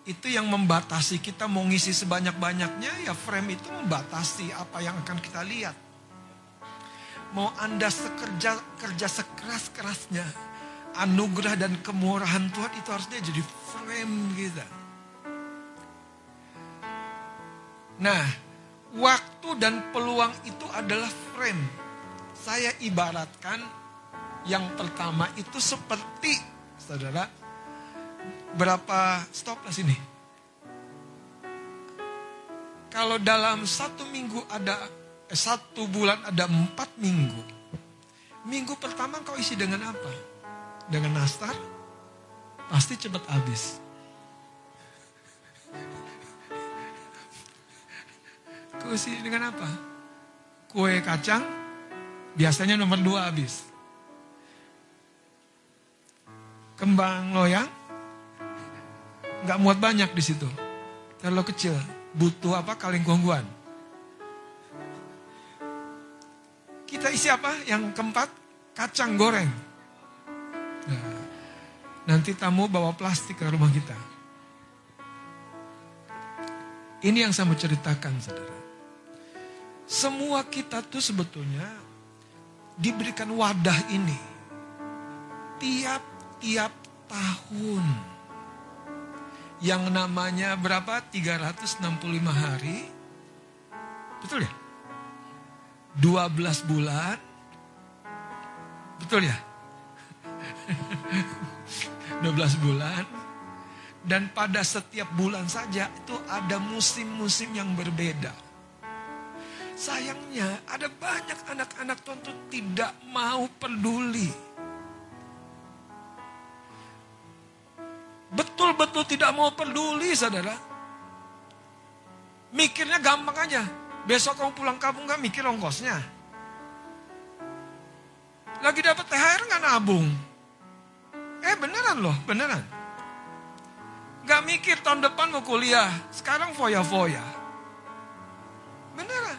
Itu yang membatasi kita mau ngisi sebanyak-banyaknya, ya frame itu membatasi apa yang akan kita lihat mau Anda sekerja kerja sekeras-kerasnya, anugerah dan kemurahan Tuhan itu harusnya jadi frame kita. Nah, waktu dan peluang itu adalah frame. Saya ibaratkan yang pertama itu seperti, saudara, berapa stop lah sini. Kalau dalam satu minggu ada satu bulan ada empat minggu. Minggu pertama kau isi dengan apa? Dengan nastar? Pasti cepat habis. Kau isi dengan apa? Kue kacang, biasanya nomor dua habis. Kembang loyang, nggak muat banyak di situ. Terlalu kecil, butuh apa kaleng kongguan. Kita isi apa? Yang keempat, kacang goreng. Nah, nanti tamu bawa plastik ke rumah kita. Ini yang saya mau ceritakan, saudara. Semua kita tuh sebetulnya diberikan wadah ini tiap-tiap tahun. Yang namanya berapa? 365 hari. Betul ya? 12 bulan Betul ya? 12 bulan. Dan pada setiap bulan saja itu ada musim-musim yang berbeda. Sayangnya ada banyak anak-anak tuh tidak mau peduli. Betul-betul tidak mau peduli saudara. Mikirnya gampang aja. Besok kamu pulang kampung gak mikir ongkosnya. Lagi dapat THR nggak nabung. Eh beneran loh, beneran. Gak mikir tahun depan mau kuliah. Sekarang foya-foya. Beneran.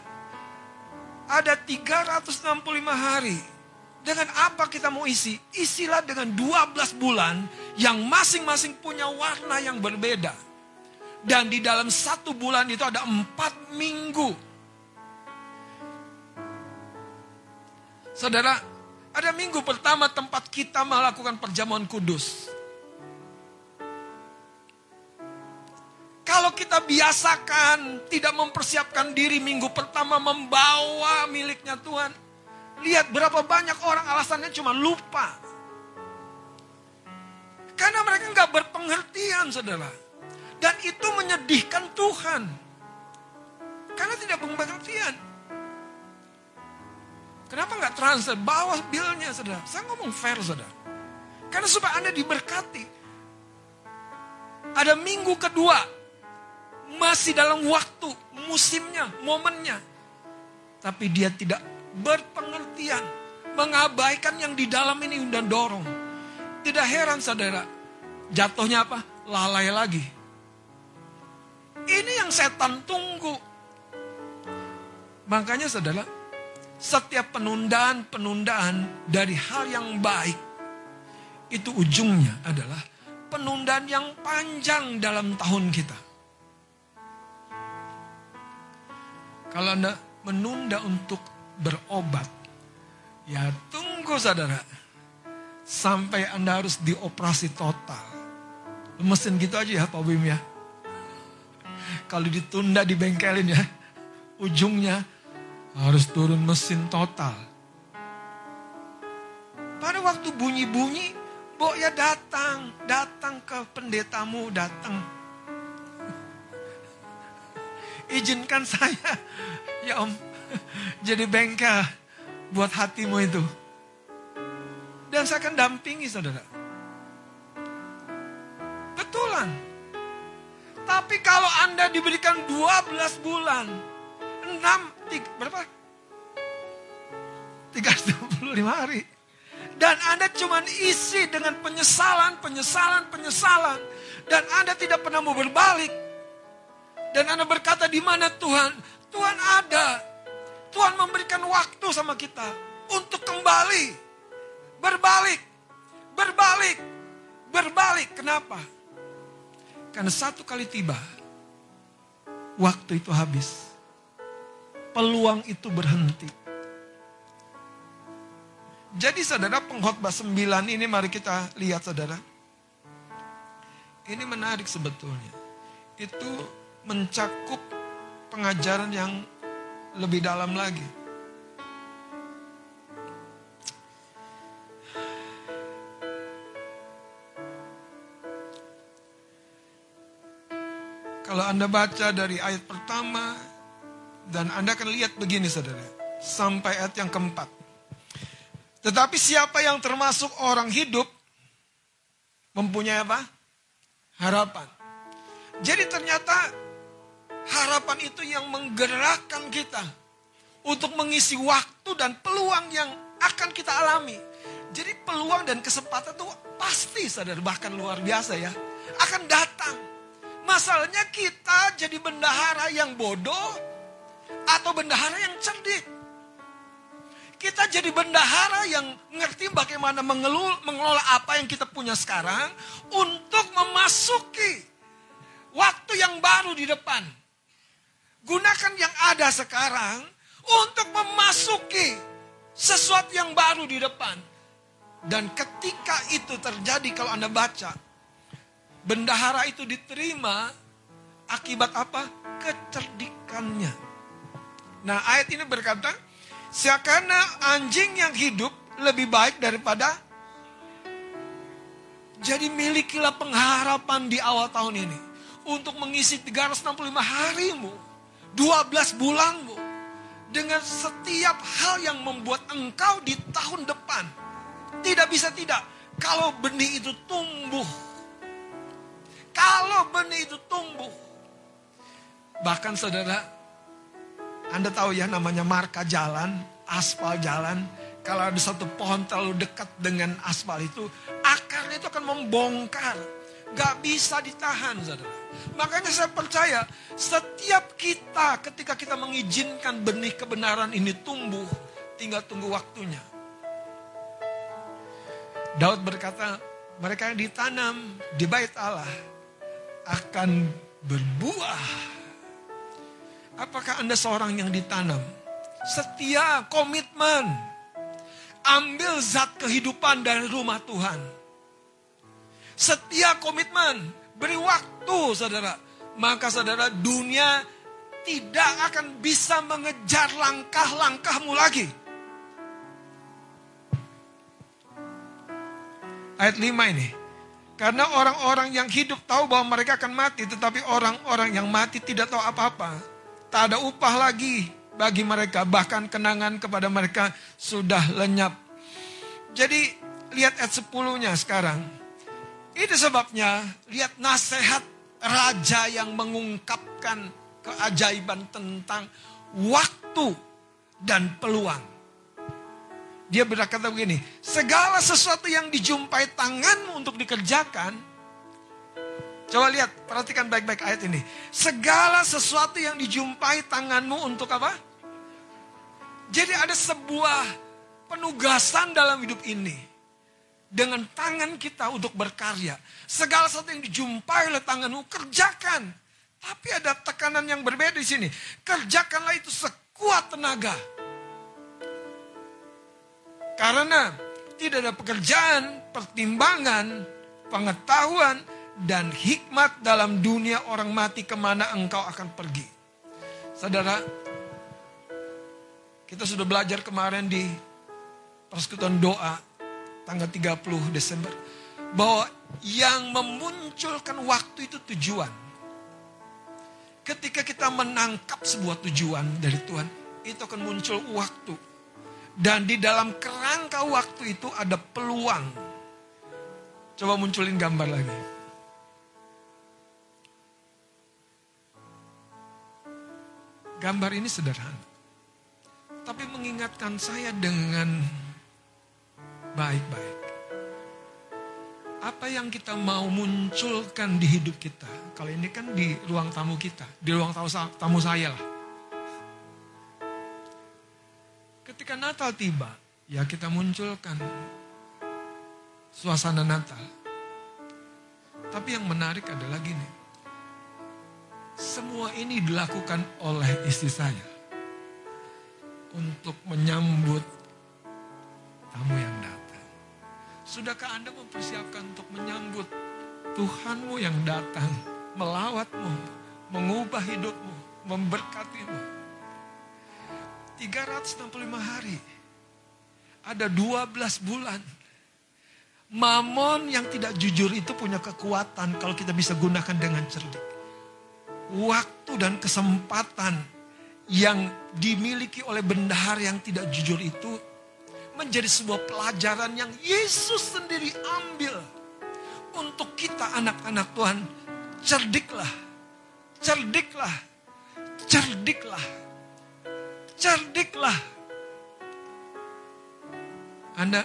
Ada 365 hari. Dengan apa kita mau isi? Isilah dengan 12 bulan yang masing-masing punya warna yang berbeda. Dan di dalam satu bulan itu ada empat minggu. Saudara, ada minggu pertama tempat kita melakukan perjamuan kudus. Kalau kita biasakan tidak mempersiapkan diri minggu pertama membawa miliknya Tuhan. Lihat berapa banyak orang alasannya cuma lupa. Karena mereka nggak berpengertian saudara. Dan itu menyedihkan Tuhan. Karena tidak berpengertian. Kenapa nggak transfer? Bawa bilnya saudara. Saya ngomong fair saudara. Karena supaya Anda diberkati. Ada minggu kedua. Masih dalam waktu, musimnya, momennya. Tapi dia tidak berpengertian. Mengabaikan yang di dalam ini dan dorong. Tidak heran saudara. Jatuhnya apa? Lalai lagi. Ini yang setan tunggu. Makanya saudara, setiap penundaan-penundaan dari hal yang baik, itu ujungnya adalah penundaan yang panjang dalam tahun kita. Kalau Anda menunda untuk berobat, ya tunggu saudara. Sampai Anda harus dioperasi total. Mesin gitu aja ya Pak Bim ya. Kalau ditunda di bengkelin ya, ujungnya harus turun mesin total. Pada waktu bunyi-bunyi, Bok ya datang, datang ke pendetamu, datang. Izinkan saya, ya om, jadi bengkel buat hatimu itu. Dan saya akan dampingi saudara. Betulan. Tapi kalau Anda diberikan 12 bulan, 6, tiga, berapa? 365 hari. Dan Anda cuma isi dengan penyesalan, penyesalan, penyesalan. Dan Anda tidak pernah mau berbalik. Dan Anda berkata di mana Tuhan? Tuhan ada. Tuhan memberikan waktu sama kita untuk kembali. Berbalik. Berbalik. Berbalik. Kenapa? Karena satu kali tiba. Waktu itu habis. Peluang itu berhenti. Jadi saudara pengkhotbah 9 ini mari kita lihat saudara. Ini menarik sebetulnya. Itu mencakup pengajaran yang lebih dalam lagi. Kalau Anda baca dari ayat pertama dan Anda akan lihat begini saudara. Sampai ayat yang keempat. Tetapi siapa yang termasuk orang hidup mempunyai apa? Harapan. Jadi ternyata harapan itu yang menggerakkan kita untuk mengisi waktu dan peluang yang akan kita alami. Jadi peluang dan kesempatan itu pasti sadar bahkan luar biasa ya. Akan datang. Masalahnya kita jadi bendahara yang bodoh atau bendahara yang cerdik. Kita jadi bendahara yang ngerti bagaimana mengelola apa yang kita punya sekarang untuk memasuki waktu yang baru di depan. Gunakan yang ada sekarang untuk memasuki sesuatu yang baru di depan. Dan ketika itu terjadi kalau Anda baca, bendahara itu diterima akibat apa? Kecerdikannya. Nah ayat ini berkata, Seakan anjing yang hidup lebih baik daripada jadi milikilah pengharapan di awal tahun ini untuk mengisi 365 harimu, 12 bulanmu dengan setiap hal yang membuat engkau di tahun depan tidak bisa tidak kalau benih itu tumbuh. Kalau benih itu tumbuh. Bahkan saudara, Anda tahu ya namanya marka jalan, aspal jalan. Kalau ada satu pohon terlalu dekat dengan aspal itu, akarnya itu akan membongkar. Gak bisa ditahan saudara. Makanya saya percaya setiap kita ketika kita mengizinkan benih kebenaran ini tumbuh, tinggal tunggu waktunya. Daud berkata, mereka yang ditanam di bait Allah akan berbuah. Apakah Anda seorang yang ditanam? Setia, komitmen. Ambil zat kehidupan dari rumah Tuhan. Setia komitmen, beri waktu saudara. Maka saudara dunia tidak akan bisa mengejar langkah-langkahmu lagi. ayat 5 ini. Karena orang-orang yang hidup tahu bahwa mereka akan mati, tetapi orang-orang yang mati tidak tahu apa-apa. Tak ada upah lagi bagi mereka, bahkan kenangan kepada mereka sudah lenyap. Jadi lihat ayat 10-nya sekarang. Itu sebabnya lihat nasihat raja yang mengungkapkan keajaiban tentang waktu dan peluang. Dia berkata begini, segala sesuatu yang dijumpai tanganmu untuk dikerjakan, coba lihat, perhatikan baik-baik ayat ini. Segala sesuatu yang dijumpai tanganmu untuk apa? Jadi ada sebuah penugasan dalam hidup ini. Dengan tangan kita untuk berkarya. Segala sesuatu yang dijumpai oleh tanganmu, kerjakan. Tapi ada tekanan yang berbeda di sini. Kerjakanlah itu sekuat tenaga. Karena tidak ada pekerjaan, pertimbangan, pengetahuan, dan hikmat dalam dunia orang mati ke mana engkau akan pergi. Saudara, kita sudah belajar kemarin di persekutuan doa tanggal 30 Desember. Bahwa yang memunculkan waktu itu tujuan. Ketika kita menangkap sebuah tujuan dari Tuhan, itu akan muncul waktu dan di dalam kerangka waktu itu ada peluang. Coba munculin gambar lagi. Gambar ini sederhana. Tapi mengingatkan saya dengan baik-baik. Apa yang kita mau munculkan di hidup kita. Kalau ini kan di ruang tamu kita. Di ruang tamu saya lah. Ketika Natal tiba, ya kita munculkan suasana Natal. Tapi yang menarik adalah gini. Semua ini dilakukan oleh istri saya. Untuk menyambut tamu yang datang. Sudahkah Anda mempersiapkan untuk menyambut Tuhanmu yang datang. Melawatmu, mengubah hidupmu, memberkatimu. 365 hari. Ada 12 bulan. Mamon yang tidak jujur itu punya kekuatan kalau kita bisa gunakan dengan cerdik. Waktu dan kesempatan yang dimiliki oleh bendahar yang tidak jujur itu menjadi sebuah pelajaran yang Yesus sendiri ambil untuk kita anak-anak Tuhan. Cerdiklah, cerdiklah, cerdiklah cerdiklah. Anda,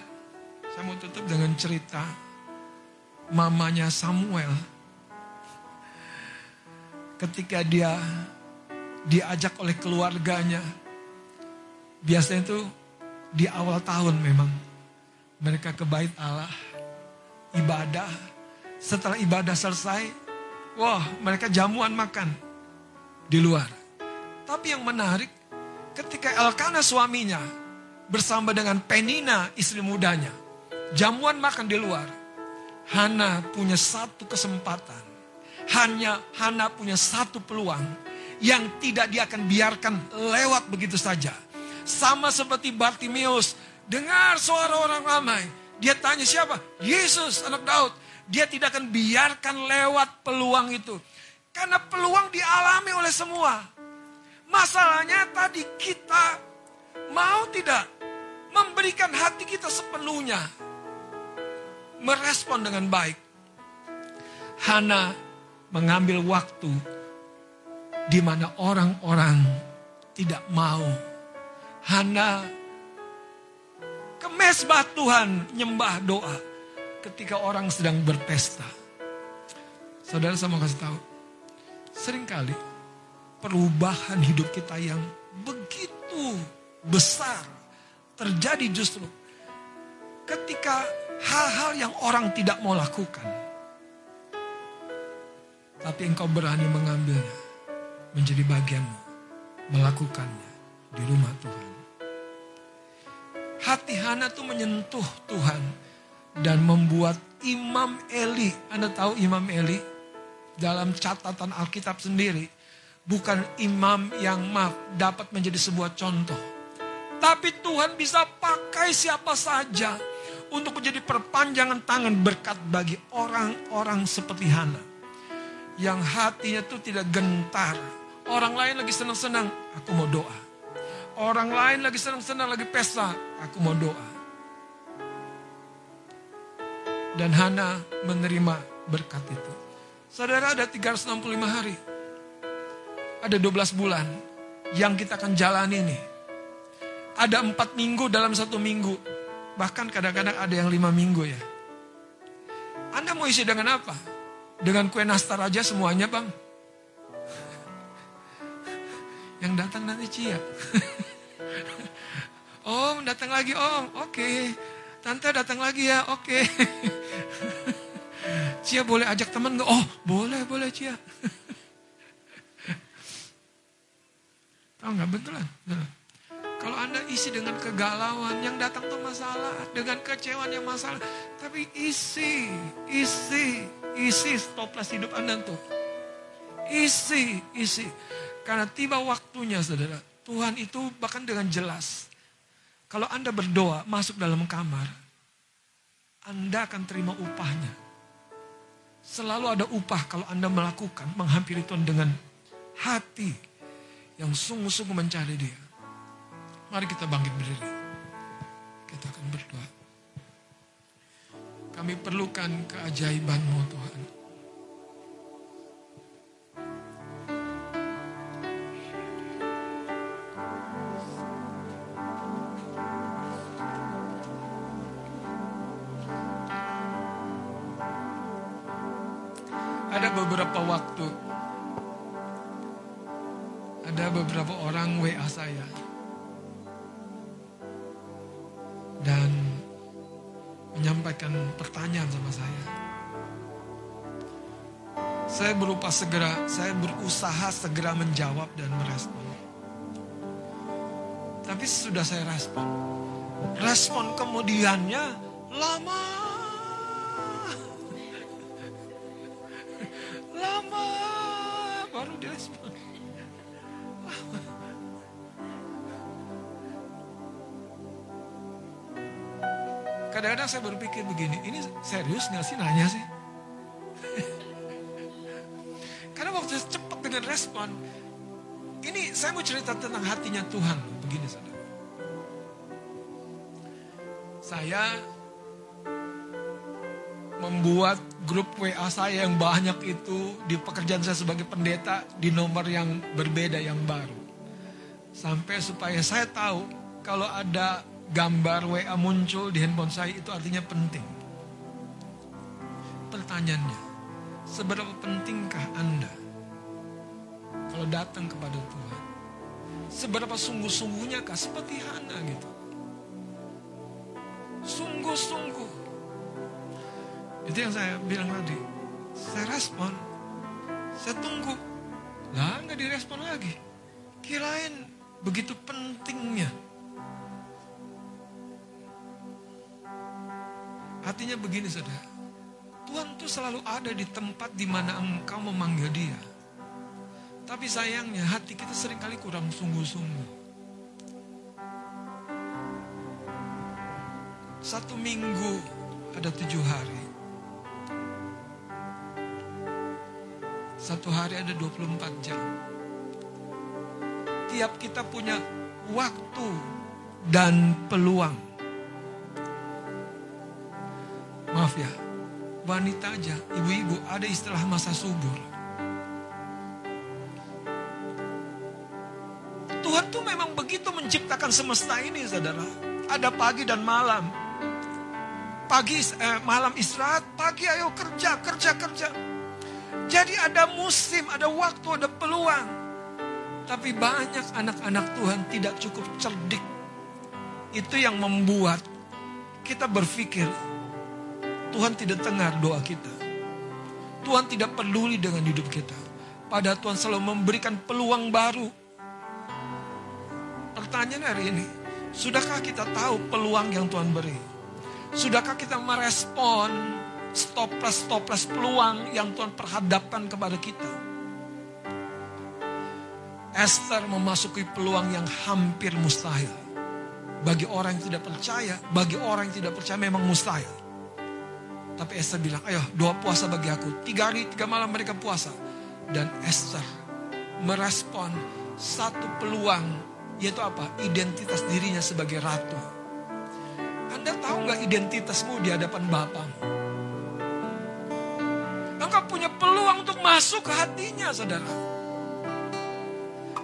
saya mau tutup dengan cerita mamanya Samuel. Ketika dia diajak oleh keluarganya, biasanya itu di awal tahun memang mereka ke bait Allah, ibadah. Setelah ibadah selesai, wah mereka jamuan makan di luar. Tapi yang menarik, ketika Elkana suaminya bersama dengan Penina istri mudanya, jamuan makan di luar, Hana punya satu kesempatan. Hanya Hana punya satu peluang yang tidak dia akan biarkan lewat begitu saja. Sama seperti Bartimius dengar suara orang ramai. Dia tanya siapa? Yesus anak Daud. Dia tidak akan biarkan lewat peluang itu. Karena peluang dialami oleh semua. Masalahnya tadi kita mau tidak memberikan hati kita sepenuhnya. Merespon dengan baik. Hana mengambil waktu di mana orang-orang tidak mau. Hana ke mesbah Tuhan nyembah doa ketika orang sedang berpesta. Saudara saya mau kasih tahu, sering kali perubahan hidup kita yang begitu besar terjadi justru ketika hal-hal yang orang tidak mau lakukan. Tapi engkau berani mengambilnya menjadi bagianmu, melakukannya di rumah Tuhan. Hati Hana tuh menyentuh Tuhan dan membuat Imam Eli, Anda tahu Imam Eli dalam catatan Alkitab sendiri bukan imam yang maaf dapat menjadi sebuah contoh. Tapi Tuhan bisa pakai siapa saja untuk menjadi perpanjangan tangan berkat bagi orang-orang seperti Hana. Yang hatinya itu tidak gentar. Orang lain lagi senang-senang, aku mau doa. Orang lain lagi senang-senang, lagi pesta, aku mau doa. Dan Hana menerima berkat itu. Saudara ada 365 hari. Ada 12 bulan yang kita akan jalani nih. Ada 4 minggu dalam satu minggu. Bahkan kadang-kadang ada yang 5 minggu ya. Anda mau isi dengan apa? Dengan kue nastar aja semuanya bang. Yang datang nanti Cia. om datang lagi om, oke. Tante datang lagi ya, oke. Cia boleh ajak teman nggak? Oh boleh boleh Cia. Tahu nggak betulan? betulan. Kalau Anda isi dengan kegalauan, yang datang tuh masalah. Dengan kecewaan yang masalah. Tapi isi, isi, isi stoplas hidup Anda tuh. Isi, isi. Karena tiba waktunya saudara. Tuhan itu bahkan dengan jelas. Kalau Anda berdoa masuk dalam kamar. Anda akan terima upahnya. Selalu ada upah kalau Anda melakukan, menghampiri Tuhan dengan hati yang sungguh-sungguh mencari dia. Mari kita bangkit berdiri. Kita akan berdoa. Kami perlukan keajaiban-Mu Tuhan. Ada beberapa waktu, ada beberapa orang WA saya. Menyampaikan pertanyaan sama saya. Saya berupa segera, saya berusaha segera menjawab dan merespon. Tapi sudah saya respon. Respon kemudiannya lama. Lama baru direspon. Kadang-kadang saya berpikir begini, ini serius nggak sih nanya sih? Karena waktu cepat dengan respon, ini saya mau cerita tentang hatinya Tuhan. Begini saudara. Saya membuat grup WA saya yang banyak itu di pekerjaan saya sebagai pendeta di nomor yang berbeda yang baru. Sampai supaya saya tahu kalau ada gambar WA muncul di handphone saya itu artinya penting. Pertanyaannya, seberapa pentingkah Anda kalau datang kepada Tuhan? Seberapa sungguh-sungguhnya kah seperti Hana gitu? Sungguh-sungguh. Itu yang saya bilang tadi. Saya respon. Saya tunggu. Lah nggak direspon lagi. Kirain begitu pentingnya. Artinya begini saudara. Tuhan tuh selalu ada di tempat di mana engkau memanggil dia. Tapi sayangnya hati kita sering kali kurang sungguh-sungguh. Satu minggu ada tujuh hari. Satu hari ada 24 jam. Tiap kita punya waktu dan peluang. Maaf ya, wanita aja, ibu-ibu ada istilah masa subur. Tuhan tuh memang begitu menciptakan semesta ini saudara. Ada pagi dan malam. Pagi, eh, malam istirahat, pagi ayo kerja, kerja, kerja. Jadi ada musim, ada waktu, ada peluang. Tapi banyak anak-anak Tuhan tidak cukup cerdik. Itu yang membuat kita berpikir Tuhan tidak dengar doa kita. Tuhan tidak peduli dengan hidup kita. Padahal Tuhan selalu memberikan peluang baru. Pertanyaan hari ini, sudahkah kita tahu peluang yang Tuhan beri? Sudahkah kita merespon stoples-stoples peluang yang Tuhan perhadapkan kepada kita. Esther memasuki peluang yang hampir mustahil. Bagi orang yang tidak percaya, bagi orang yang tidak percaya memang mustahil. Tapi Esther bilang, ayo doa puasa bagi aku. Tiga hari, tiga malam mereka puasa. Dan Esther merespon satu peluang, yaitu apa? Identitas dirinya sebagai ratu. Anda tahu nggak identitasmu di hadapan Bapamu? Engkau punya peluang untuk masuk ke hatinya, saudara.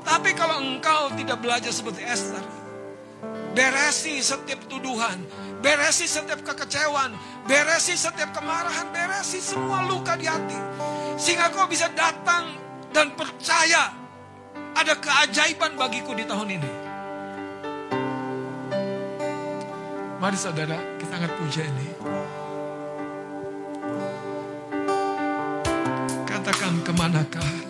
Tapi kalau engkau tidak belajar seperti Esther, beresi setiap tuduhan, beresi setiap kekecewaan, beresi setiap kemarahan, beresi semua luka di hati. Sehingga kau bisa datang dan percaya ada keajaiban bagiku di tahun ini. Mari saudara, kita angkat puja ini. Katakan ke manakah?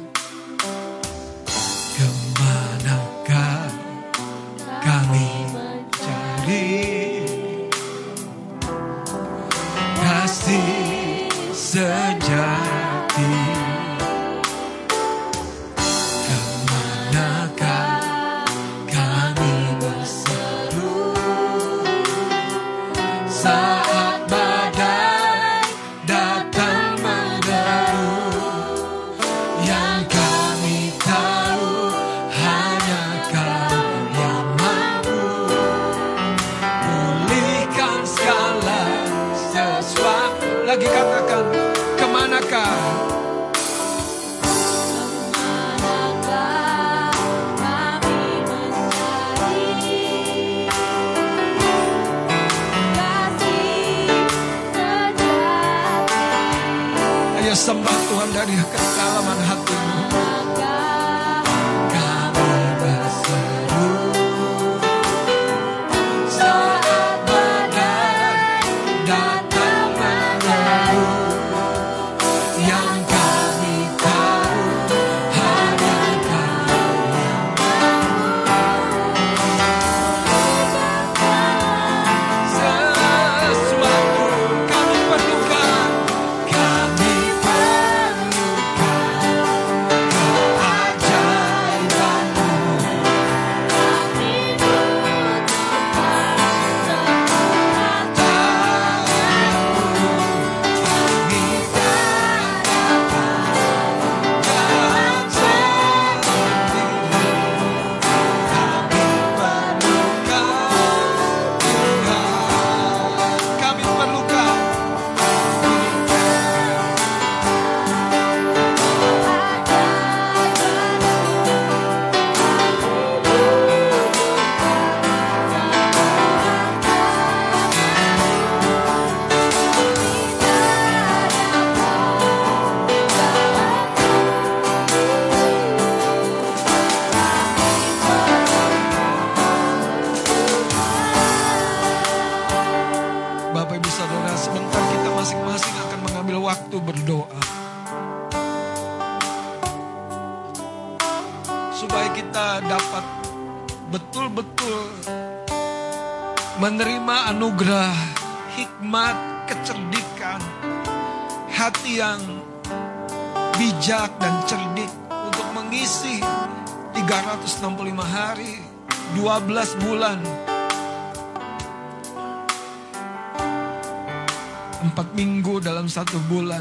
Empat minggu dalam satu bulan.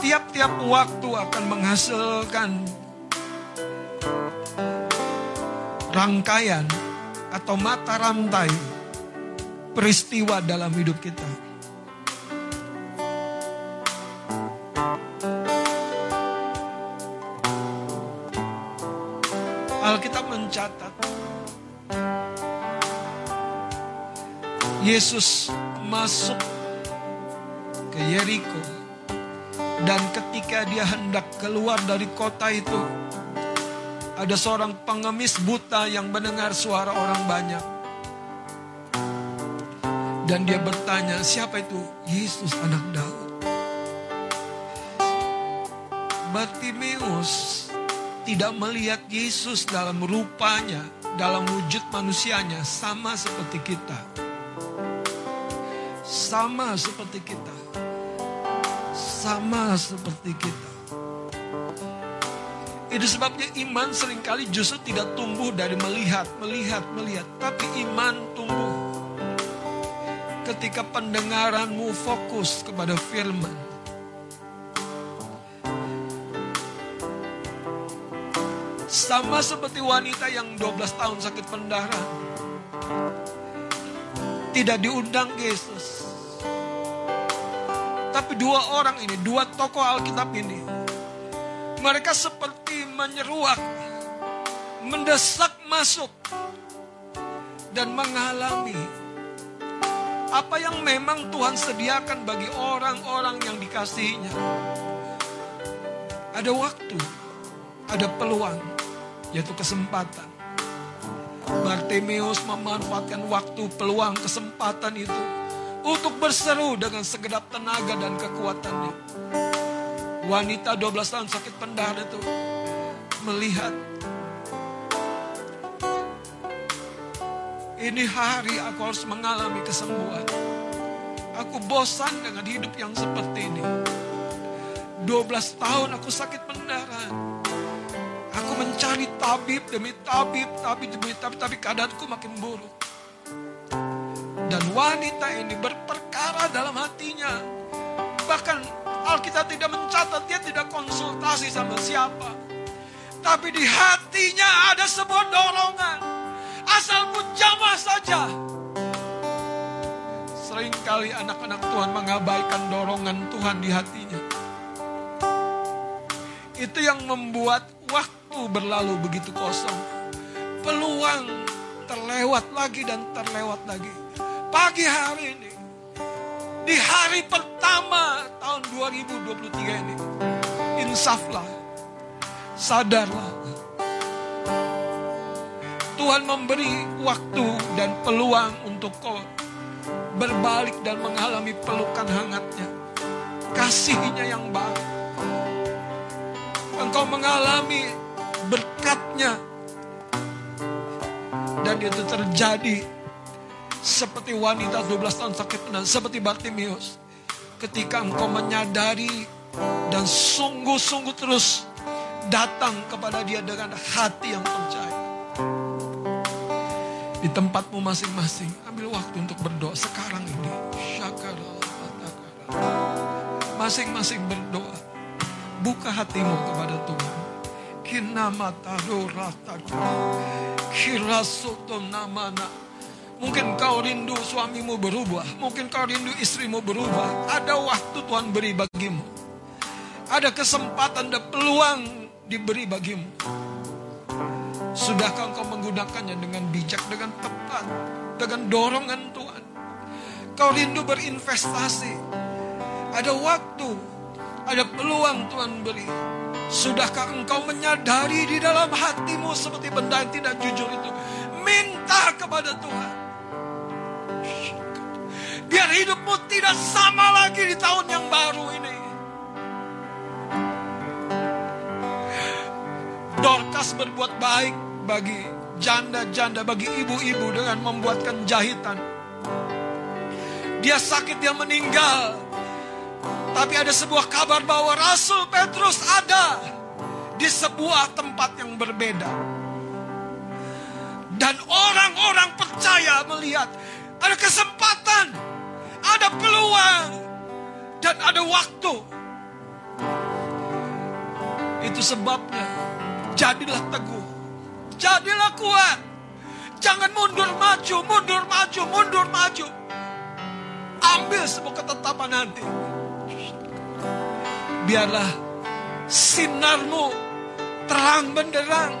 Tiap-tiap waktu akan menghasilkan rangkaian atau mata rantai peristiwa dalam hidup kita. Alkitab mencatat Yesus masuk ke Yeriko. Dan ketika dia hendak keluar dari kota itu ada seorang pengemis buta yang mendengar suara orang banyak. Dan dia bertanya siapa itu? Yesus anak Daud. Bartimeus tidak melihat Yesus dalam rupanya, dalam wujud manusianya, sama seperti kita. Sama seperti kita. Sama seperti kita. Itu sebabnya iman sering kali justru tidak tumbuh dari melihat, melihat, melihat. Tapi iman tumbuh ketika pendengaranmu fokus kepada firman. Sama seperti wanita yang 12 tahun sakit pendarahan. Tidak diundang Yesus. Tapi dua orang ini, dua tokoh Alkitab ini. Mereka seperti menyeruak, mendesak masuk. Dan mengalami apa yang memang Tuhan sediakan bagi orang-orang yang dikasihinya. Ada waktu, ada peluang, yaitu kesempatan. Bartimeus memanfaatkan waktu, peluang, kesempatan itu untuk berseru dengan segenap tenaga dan kekuatannya. Wanita 12 tahun sakit pendarahan itu melihat ini hari aku harus mengalami kesembuhan. Aku bosan dengan hidup yang seperti ini. 12 tahun aku sakit pendarahan. Aku mencari tabib demi tabib, tabib demi tabib, tapi keadaanku makin buruk. Dan wanita ini berperkara dalam hatinya. Bahkan Alkitab tidak mencatat, dia tidak konsultasi sama siapa. Tapi di hatinya ada sebuah dorongan. Asal ku jamah saja. Seringkali anak-anak Tuhan mengabaikan dorongan Tuhan di hatinya. Itu yang membuat waktu berlalu begitu kosong. Peluang terlewat lagi dan terlewat lagi. Pagi hari ini, di hari pertama tahun 2023 ini, insaflah, sadarlah. Tuhan memberi waktu dan peluang untuk kau berbalik dan mengalami pelukan hangatnya. Kasihnya yang baru engkau mengalami berkatnya. Dan itu terjadi seperti wanita 12 tahun sakit dan seperti Bartimius. Ketika engkau menyadari dan sungguh-sungguh terus datang kepada dia dengan hati yang percaya. Di tempatmu masing-masing, ambil waktu untuk berdoa sekarang ini. Masing-masing berdoa buka hatimu kepada Tuhan. Mungkin kau rindu suamimu berubah. Mungkin kau rindu istrimu berubah. Ada waktu Tuhan beri bagimu. Ada kesempatan dan peluang diberi bagimu. Sudahkah engkau menggunakannya dengan bijak, dengan tepat, dengan dorongan Tuhan? Kau rindu berinvestasi. Ada waktu ada peluang Tuhan beri. Sudahkah engkau menyadari di dalam hatimu seperti benda yang tidak jujur itu? Minta kepada Tuhan. Biar hidupmu tidak sama lagi di tahun yang baru ini. Dorcas berbuat baik bagi janda-janda, bagi ibu-ibu dengan membuatkan jahitan. Dia sakit, dia meninggal. Tapi ada sebuah kabar bahwa Rasul Petrus ada di sebuah tempat yang berbeda. Dan orang-orang percaya melihat ada kesempatan, ada peluang, dan ada waktu. Itu sebabnya, jadilah teguh, jadilah kuat. Jangan mundur maju, mundur maju, mundur maju. Ambil sebuah ketetapan nanti. Biarlah sinarmu terang benderang.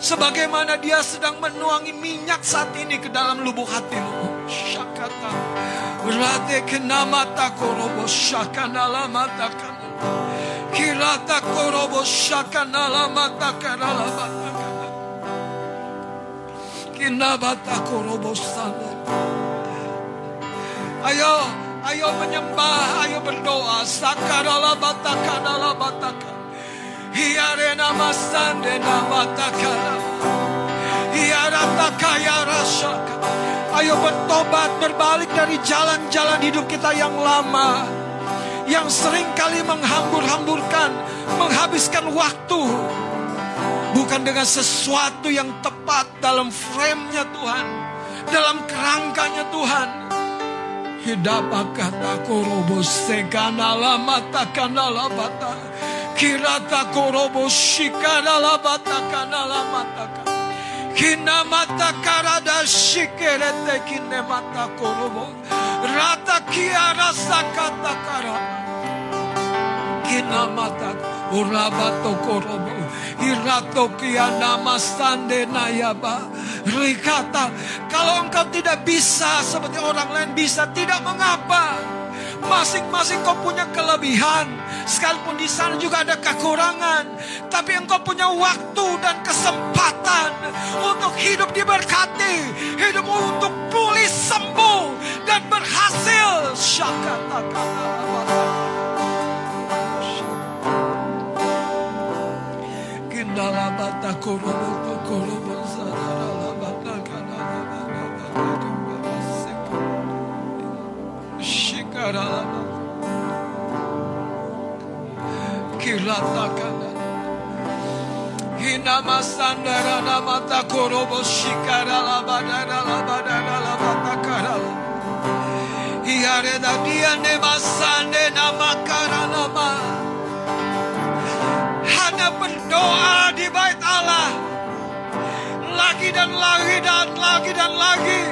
Sebagaimana dia sedang menuangi minyak saat ini ke dalam lubuk hatimu. Syakata. Rate kenamata korobo shakanala mata. Kirata korobo shakanala mata kanala mata. Kinabata korobo sana. Ayo, ayo menyembah, ayo berdoa. Sakarala bata kanala bata kana. Hiarena masande namatakana. Hiarata kaya rasaka. Ayo bertobat, berbalik dari jalan-jalan hidup kita yang lama. Yang sering kali menghambur-hamburkan, menghabiskan waktu. Bukan dengan sesuatu yang tepat dalam frame-nya Tuhan. Dalam kerangkanya Tuhan. Hidapa kata korobo sekanala mata kanala bata. Kirata korobo shikanala bata kanala mata kanala. Kina mata karada kine mata korobo. Rata kia rasa kata karama. Kina mata urabato korobo. Irato nama sande nayaba. Rikata. Kalau engkau tidak bisa seperti orang lain bisa. Tidak mengapa. Masing-masing kau punya kelebihan. Sekalipun di sana juga ada kekurangan. Tapi engkau punya waktu dan kesempatan untuk hidup diberkati. Hidup untuk pulih sembuh dan berhasil. Syakata Kindala Hiare da dia ne masande namakara nama hanya berdoa di bait Allah. Lagi dan lagi dan lagi dan lagi.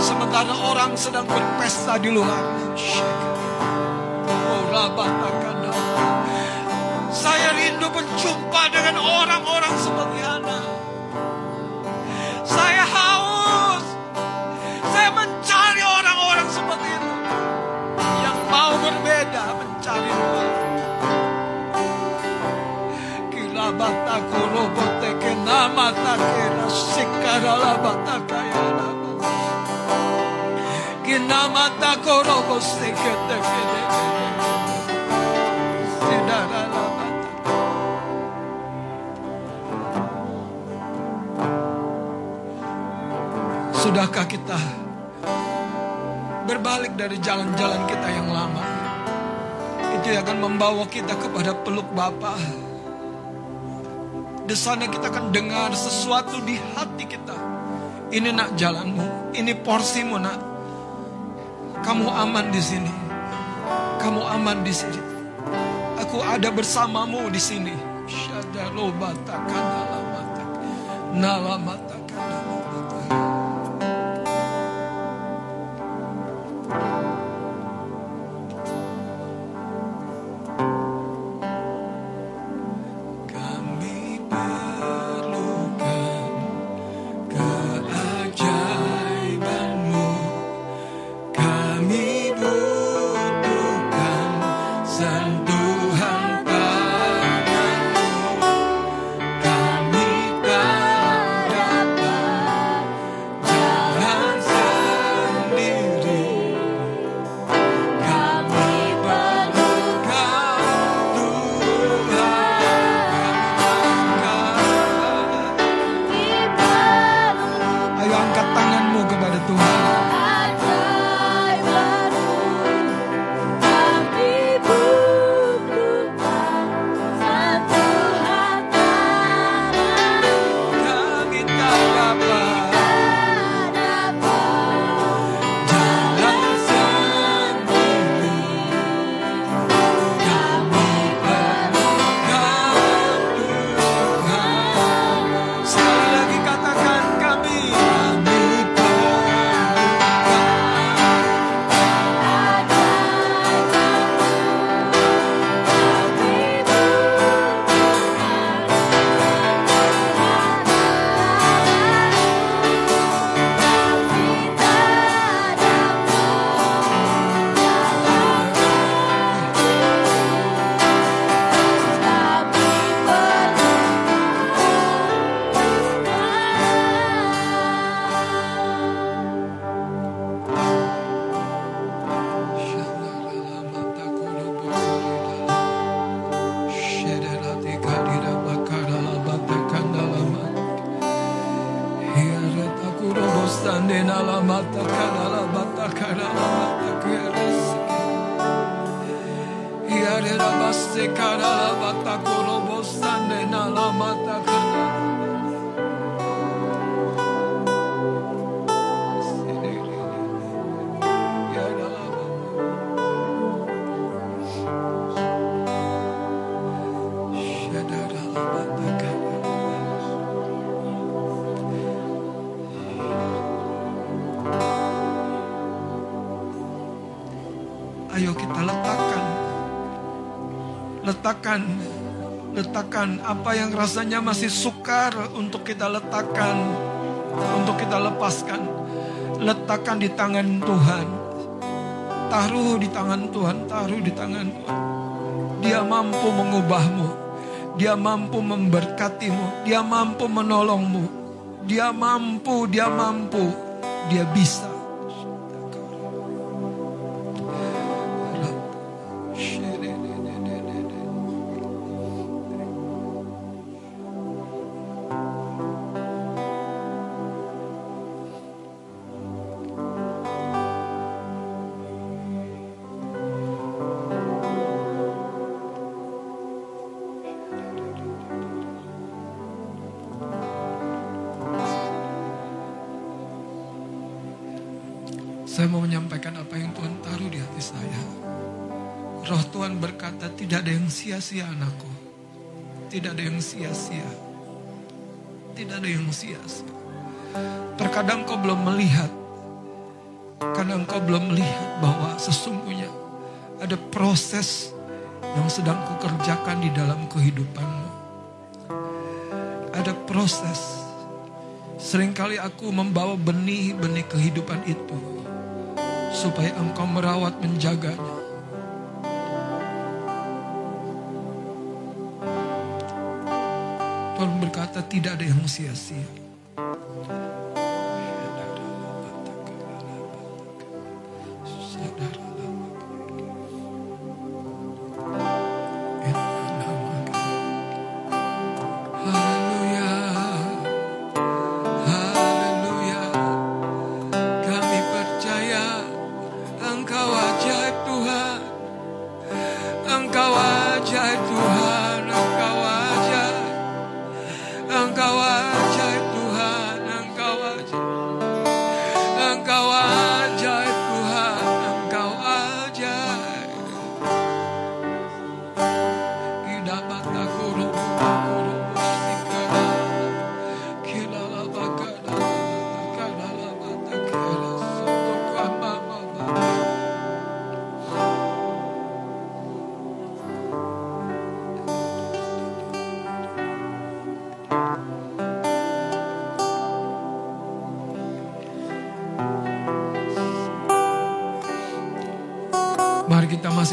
Sementara orang sedang berpesta di luar. Oh, saya rindu berjumpa dengan orang-orang seperti Anda. Saya haus. Saya mencari orang-orang seperti itu. Yang mau berbeda mencari Tuhan Kilabata korobote ke namata kera sikara bata kaya nama. Kinamata korobo sekete kede Sidara labata. Sudahkah kita berbalik dari jalan-jalan kita yang lama? Itu yang akan membawa kita kepada peluk Bapa. Di sana kita akan dengar sesuatu di hati kita. Ini nak jalanmu, ini porsimu nak. Kamu aman di sini. Kamu aman di sini. Aku ada bersamamu di sini. Shadarobata Letakkan apa yang rasanya masih sukar Untuk kita letakkan Untuk kita lepaskan Letakkan di tangan Tuhan. Taruh di tangan Tuhan Taruh di tangan Tuhan. Dia mampu mengubahmu Dia mampu memberkatimu Dia mampu menolongmu. Dia mampu Dia mampu Dia bisa sia-sia anakku. Tidak ada yang sia-sia. Tidak ada yang sia-sia. Terkadang kau belum melihat. Karena engkau belum melihat bahwa sesungguhnya ada proses yang sedang kukerjakan di dalam kehidupanmu. Ada proses. Seringkali aku membawa benih-benih kehidupan itu supaya engkau merawat menjaganya. Tuhan berkata tidak ada yang sia-sia.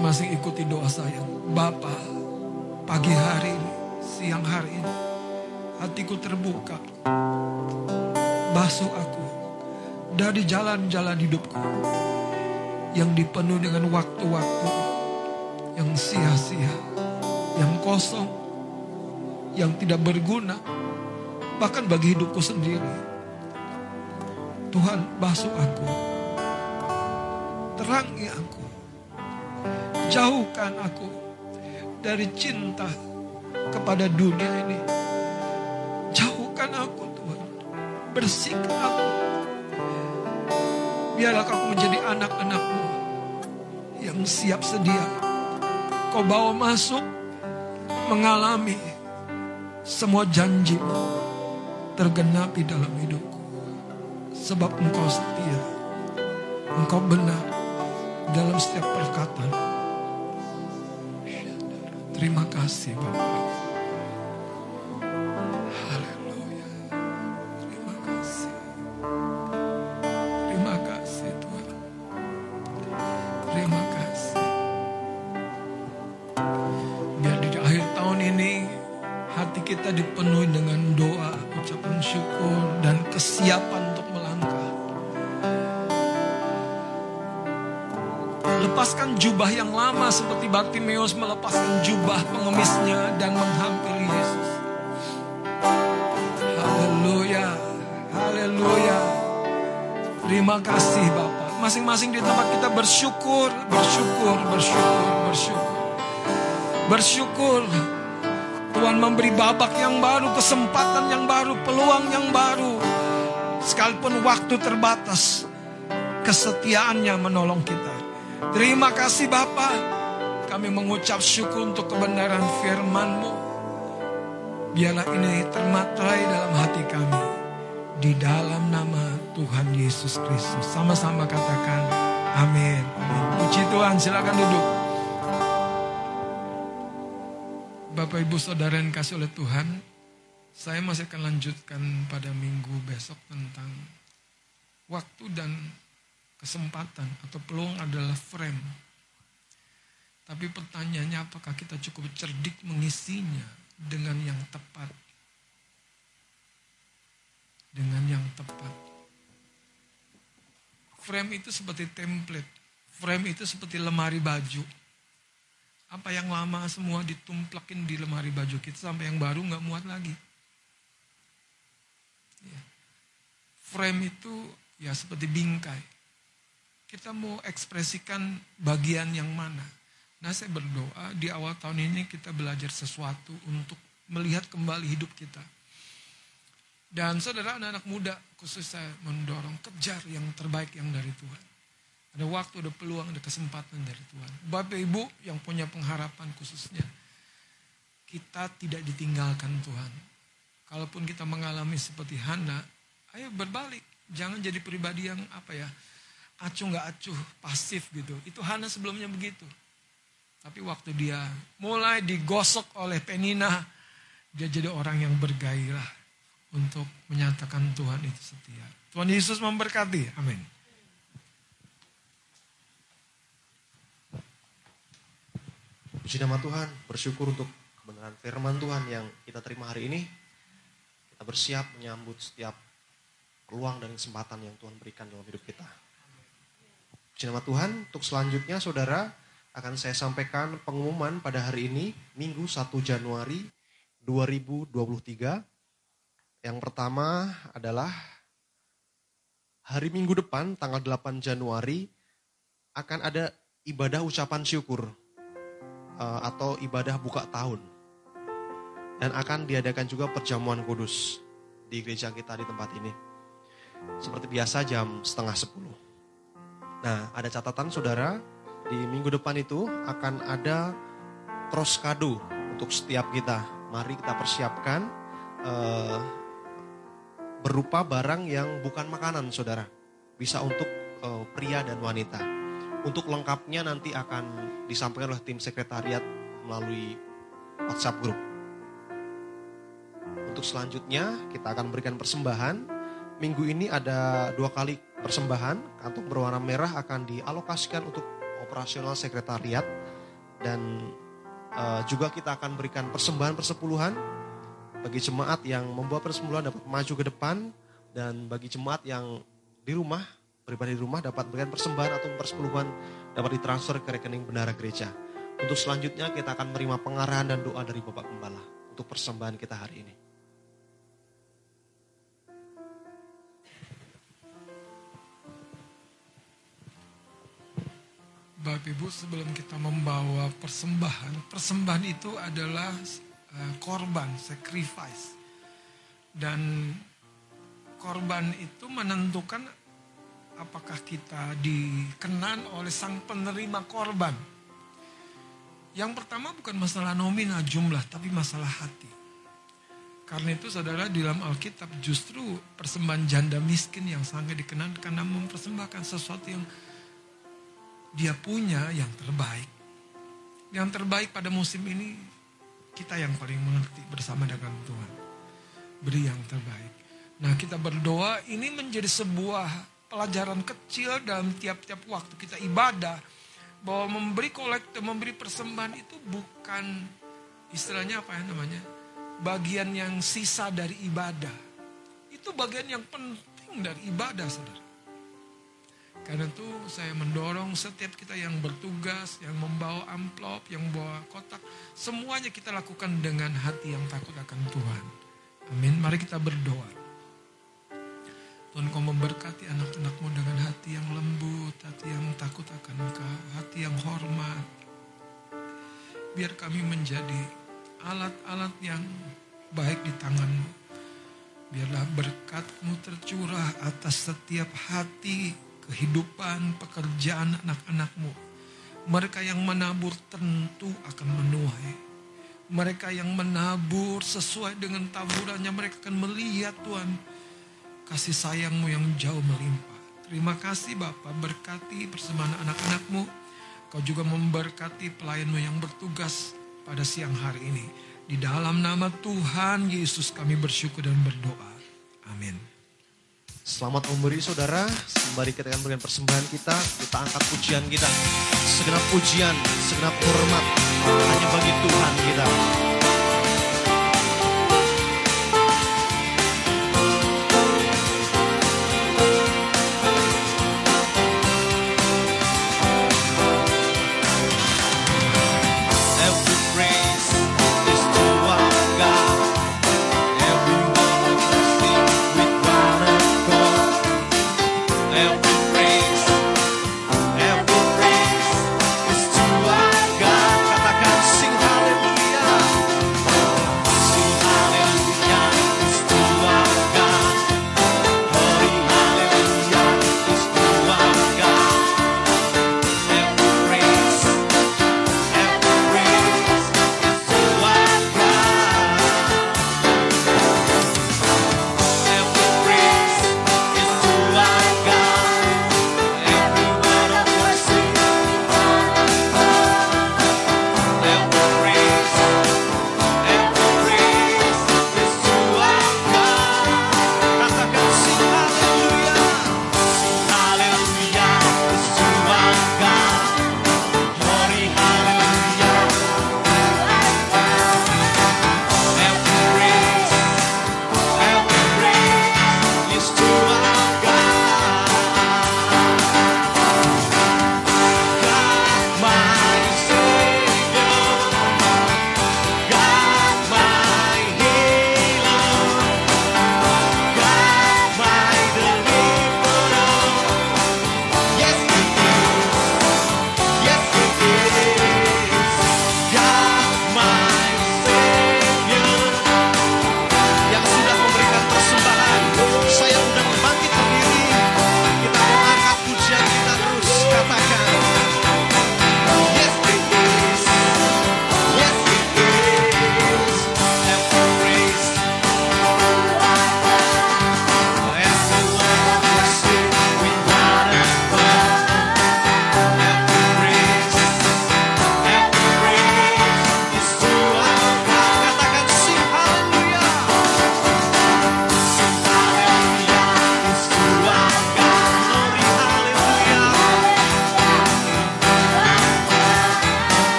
Masing-masing ikuti doa saya. Bapa, pagi hari ini, siang hari ini, hatiku terbuka. Basuh aku dari jalan-jalan hidupku yang dipenuhi dengan waktu-waktu yang sia-sia, yang kosong, yang tidak berguna, bahkan bagi hidupku sendiri. Tuhan basuh aku, terangi aku, jauhkan aku dari cinta kepada dunia ini. Jauhkan aku Tuhan, bersihkan aku. Biarlah aku menjadi anak-anakmu yang siap sedia. Kau bawa masuk mengalami semua janjimu tergenapi dalam hidupku. Sebab engkau setia, engkau benar dalam setiap perkataan. Kasih Bapak. Haleluya. Terima kasih. Terima kasih Tuhan. Terima kasih. Biar di akhir tahun ini hati kita dipenuhi dengan doa, ucapan syukur, dan kesiapan untuk melangkah. Lepaskan jubah yang lama Bartimeus melepaskan jubah pengemisnya dan menghampiri Yesus. Haleluya, haleluya. Terima kasih Bapak. masing-masing di tempat kita bersyukur, bersyukur, bersyukur, bersyukur. Bersyukur Tuhan memberi babak yang baru, kesempatan yang baru, peluang yang baru. Sekalipun waktu terbatas, kesetiaannya menolong kita. Terima kasih Bapak. Kami mengucap syukur untuk kebenaran firman-Mu. Biarlah ini termaterai dalam hati kami. Di dalam nama Tuhan Yesus Kristus. Sama-sama katakan amin. amin. Puji Tuhan, silakan duduk. Bapak Ibu Saudara yang kasih oleh Tuhan, saya masih akan lanjutkan pada minggu besok tentang waktu dan kesempatan atau peluang adalah frame. Tapi pertanyaannya apakah kita cukup cerdik mengisinya dengan yang tepat? Dengan yang tepat. Frame itu seperti template. Frame itu seperti lemari baju. Apa yang lama semua ditumplakin di lemari baju kita sampai yang baru nggak muat lagi. Ya. Frame itu ya seperti bingkai. Kita mau ekspresikan bagian yang mana. Nah saya berdoa di awal tahun ini kita belajar sesuatu untuk melihat kembali hidup kita. Dan saudara anak-anak muda khusus saya mendorong kejar yang terbaik yang dari Tuhan. Ada waktu, ada peluang, ada kesempatan dari Tuhan. Bapak Ibu yang punya pengharapan khususnya. Kita tidak ditinggalkan Tuhan. Kalaupun kita mengalami seperti Hana, ayo berbalik. Jangan jadi pribadi yang apa ya, acuh nggak acuh, pasif gitu. Itu Hana sebelumnya begitu. Tapi waktu dia mulai digosok oleh Penina, dia jadi orang yang bergairah untuk menyatakan Tuhan itu setia. Tuhan Yesus memberkati. Amin. Puji nama Tuhan, bersyukur untuk kebenaran firman Tuhan yang kita terima hari ini. Kita bersiap menyambut setiap peluang dan kesempatan yang Tuhan berikan dalam hidup kita. Puji nama Tuhan, untuk selanjutnya saudara akan saya sampaikan pengumuman pada hari ini, Minggu 1 Januari 2023. Yang pertama adalah hari Minggu depan, tanggal 8 Januari, akan ada ibadah ucapan syukur uh, atau ibadah buka tahun. Dan akan diadakan juga perjamuan kudus di gereja kita di tempat ini. Seperti biasa jam setengah sepuluh. Nah ada catatan saudara, di minggu depan itu akan ada cross kado untuk setiap kita. Mari kita persiapkan uh, berupa barang yang bukan makanan saudara. Bisa untuk uh, pria dan wanita. Untuk lengkapnya nanti akan disampaikan oleh tim sekretariat melalui WhatsApp group. Untuk selanjutnya kita akan berikan persembahan. Minggu ini ada dua kali persembahan. Kantung berwarna merah akan dialokasikan untuk operasional sekretariat. Dan uh, juga kita akan berikan persembahan persepuluhan bagi jemaat yang membawa persepuluhan dapat maju ke depan. Dan bagi jemaat yang di rumah pribadi di rumah dapat memberikan persembahan atau persepuluhan dapat ditransfer ke rekening bendara gereja. Untuk selanjutnya kita akan menerima pengarahan dan doa dari Bapak Gembala untuk persembahan kita hari ini. Bapak Ibu sebelum kita membawa persembahan, persembahan itu adalah uh, korban, sacrifice. Dan korban itu menentukan apakah kita dikenan oleh sang penerima korban. Yang pertama bukan masalah nominal jumlah, tapi masalah hati. Karena itu saudara di dalam Alkitab justru persembahan janda miskin yang sangat dikenan karena mempersembahkan sesuatu yang dia punya yang terbaik. Yang terbaik pada musim ini kita yang paling mengerti bersama dengan Tuhan. Beri yang terbaik. Nah kita berdoa ini menjadi sebuah pelajaran kecil dalam tiap-tiap waktu kita ibadah bahwa memberi kolektor, memberi persembahan itu bukan istilahnya apa ya namanya bagian yang sisa dari ibadah. Itu bagian yang penting dari ibadah, saudara. Karena itu saya mendorong setiap kita yang bertugas, yang membawa amplop, yang membawa kotak, semuanya kita lakukan dengan hati yang takut akan Tuhan. Amin. Mari kita berdoa. Tuhan kau memberkati anak-anakmu dengan hati yang lembut. hati yang hormat. Biar kami menjadi alat-alat yang baik di tanganmu. Biarlah berkatmu tercurah atas setiap hati, kehidupan, pekerjaan anak-anakmu. Mereka yang menabur tentu akan menuai. Mereka yang menabur sesuai dengan taburannya mereka akan melihat Tuhan kasih sayangmu yang jauh melimpah. Terima kasih Bapak berkati persembahan anak-anakmu. Kau juga memberkati pelayanmu yang bertugas pada siang hari ini. Di dalam nama Tuhan Yesus kami bersyukur dan berdoa. Amin. Selamat memberi saudara, sembari kita akan berikan persembahan kita, kita angkat pujian kita. Segenap pujian, segenap hormat, hanya bagi Tuhan kita.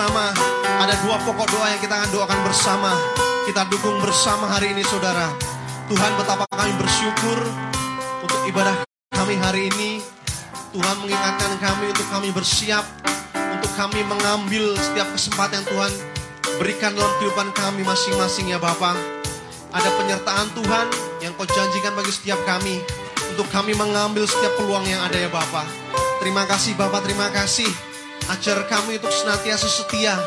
Bersama. Ada dua pokok doa yang kita akan doakan bersama. Kita dukung bersama hari ini saudara. Tuhan betapa kami bersyukur untuk ibadah kami hari ini. Tuhan mengingatkan kami untuk kami bersiap, untuk kami mengambil setiap kesempatan yang Tuhan berikan dalam kehidupan kami masing-masing ya Bapak. Ada penyertaan Tuhan yang kau janjikan bagi setiap kami, untuk kami mengambil setiap peluang yang ada ya Bapak. Terima kasih Bapak, terima kasih. Ajar kami untuk senantiasa setia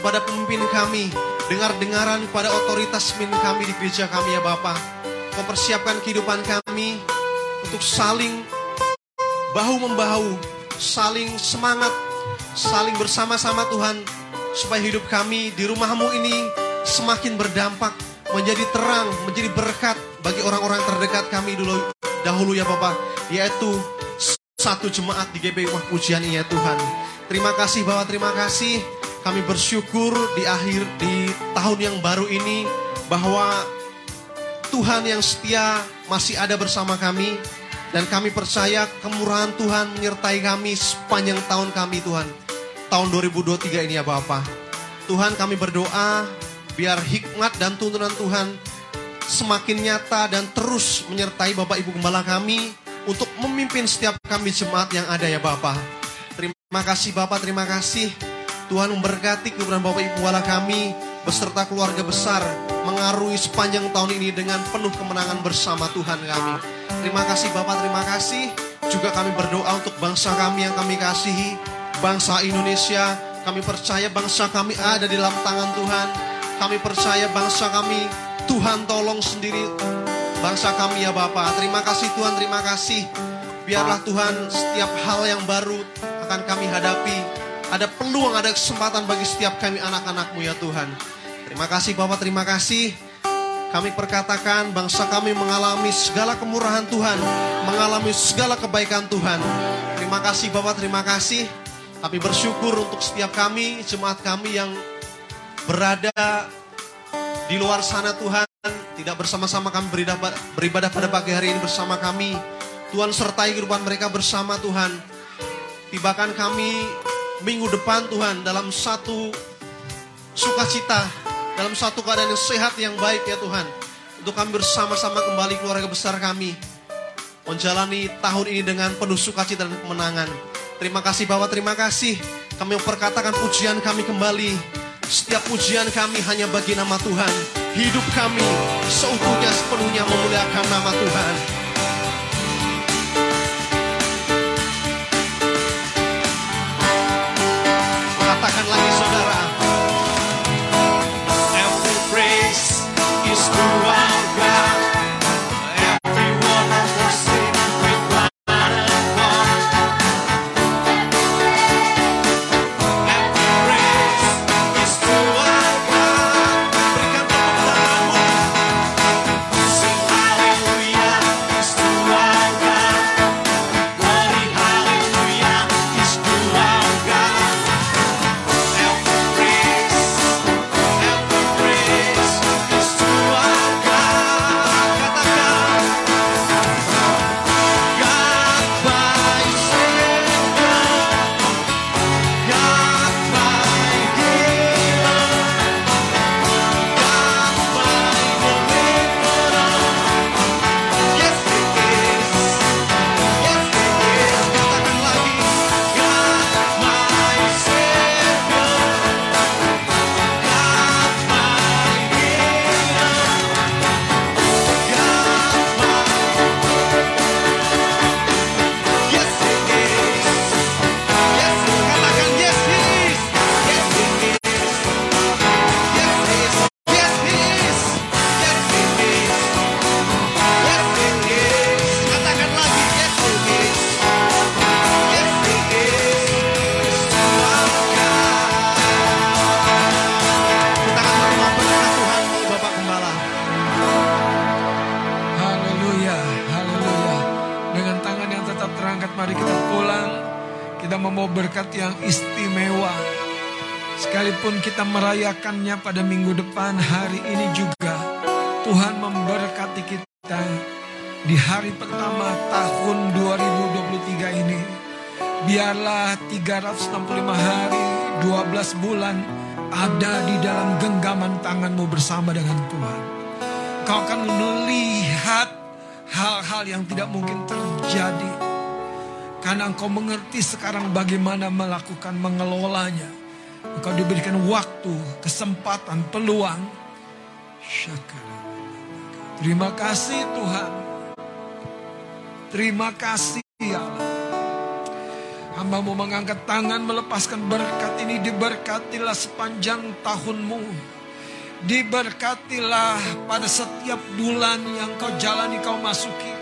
kepada pemimpin kami, dengar-dengaran kepada otoritas pemimpin kami di gereja kami ya Bapak. Kau persiapkan kehidupan kami untuk saling bahu-membahu, saling semangat, saling bersama-sama Tuhan, supaya hidup kami di rumahmu ini semakin berdampak, menjadi terang, menjadi berkat bagi orang-orang terdekat kami dulu dahulu ya Bapak, yaitu satu jemaat di GB Rumah Pujian ya Tuhan. Terima kasih Bapak, terima kasih. Kami bersyukur di akhir di tahun yang baru ini bahwa Tuhan yang setia masih ada bersama kami dan kami percaya kemurahan Tuhan menyertai kami sepanjang tahun kami Tuhan. Tahun 2023 ini ya Bapak. Tuhan kami berdoa biar hikmat dan tuntunan Tuhan semakin nyata dan terus menyertai Bapak Ibu Gembala kami untuk memimpin setiap kami jemaat yang ada ya Bapak. Terima kasih Bapak, terima kasih. Tuhan memberkati keberadaan Bapak Ibu wala kami beserta keluarga besar mengarungi sepanjang tahun ini dengan penuh kemenangan bersama Tuhan kami. Terima kasih Bapak, terima kasih. Juga kami berdoa untuk bangsa kami yang kami kasihi, bangsa Indonesia. Kami percaya bangsa kami ada di dalam tangan Tuhan. Kami percaya bangsa kami Tuhan tolong sendiri bangsa kami ya Bapak. Terima kasih Tuhan, terima kasih. Biarlah Tuhan setiap hal yang baru akan kami hadapi. Ada peluang, ada kesempatan bagi setiap kami anak-anakmu ya Tuhan. Terima kasih Bapak, terima kasih. Kami perkatakan bangsa kami mengalami segala kemurahan Tuhan, mengalami segala kebaikan Tuhan. Terima kasih Bapak, terima kasih. Kami bersyukur untuk setiap kami, jemaat kami yang berada di luar sana Tuhan, tidak bersama-sama kami beribadah, beribadah pada pagi hari ini bersama kami. Tuhan sertai kehidupan mereka bersama Tuhan. Tibakan kami minggu depan Tuhan dalam satu sukacita, dalam satu keadaan yang sehat yang baik ya Tuhan. Untuk kami bersama-sama kembali keluarga besar kami. Menjalani tahun ini dengan penuh sukacita dan kemenangan. Terima kasih Bapak, terima kasih. Kami memperkatakan pujian kami kembali. Setiap pujian kami hanya bagi nama Tuhan. Hidup kami seutuhnya sepenuhnya memuliakan nama Tuhan. Merayakannya pada minggu depan, hari ini juga Tuhan memberkati kita di hari pertama tahun 2023 ini. Biarlah 365 hari, 12 bulan ada di dalam genggaman tanganmu bersama dengan Tuhan. Kau akan melihat hal-hal yang tidak mungkin terjadi. Karena engkau mengerti sekarang bagaimana melakukan mengelolanya. Engkau diberikan waktu, kesempatan, peluang. Terima kasih Tuhan. Terima kasih ya Allah. Hamba mau mengangkat tangan melepaskan berkat ini diberkatilah sepanjang tahunmu. Diberkatilah pada setiap bulan yang kau jalani kau masuki.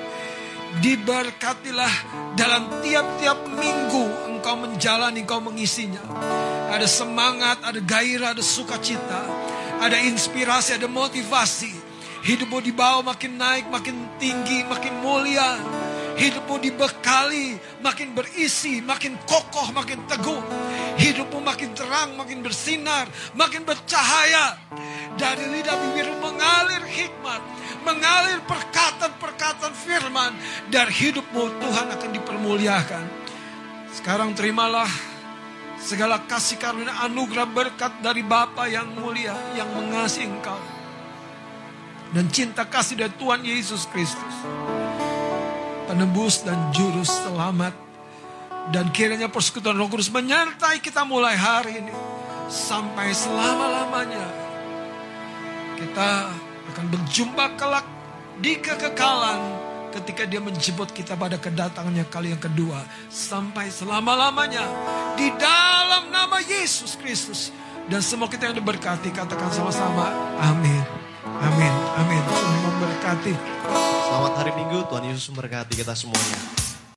Diberkatilah dalam tiap-tiap minggu engkau menjalani kau mengisinya. Ada semangat, ada gairah, ada sukacita. Ada inspirasi, ada motivasi. Hidupmu dibawa makin naik, makin tinggi, makin mulia. Hidupmu dibekali, makin berisi, makin kokoh, makin teguh. Hidupmu makin terang, makin bersinar, makin bercahaya. Dari lidah bibirmu mengalir hikmat, mengalir perkataan-perkataan firman. Dari hidupmu Tuhan akan dipermuliakan. Sekarang terimalah segala kasih karunia anugerah berkat dari Bapa yang mulia, yang mengasihi engkau. Dan cinta kasih dari Tuhan Yesus Kristus penebus dan juru selamat Dan kiranya persekutuan roh kudus menyertai kita mulai hari ini. Sampai selama-lamanya. Kita akan berjumpa kelak di kekekalan ketika dia menjemput kita pada kedatangannya kali yang kedua. Sampai selama-lamanya. Di dalam nama Yesus Kristus. Dan semua kita yang diberkati katakan sama-sama. Amin. Amin. Amin. Tuhan memberkati. Selamat hari Minggu, Tuhan Yesus memberkati kita semuanya.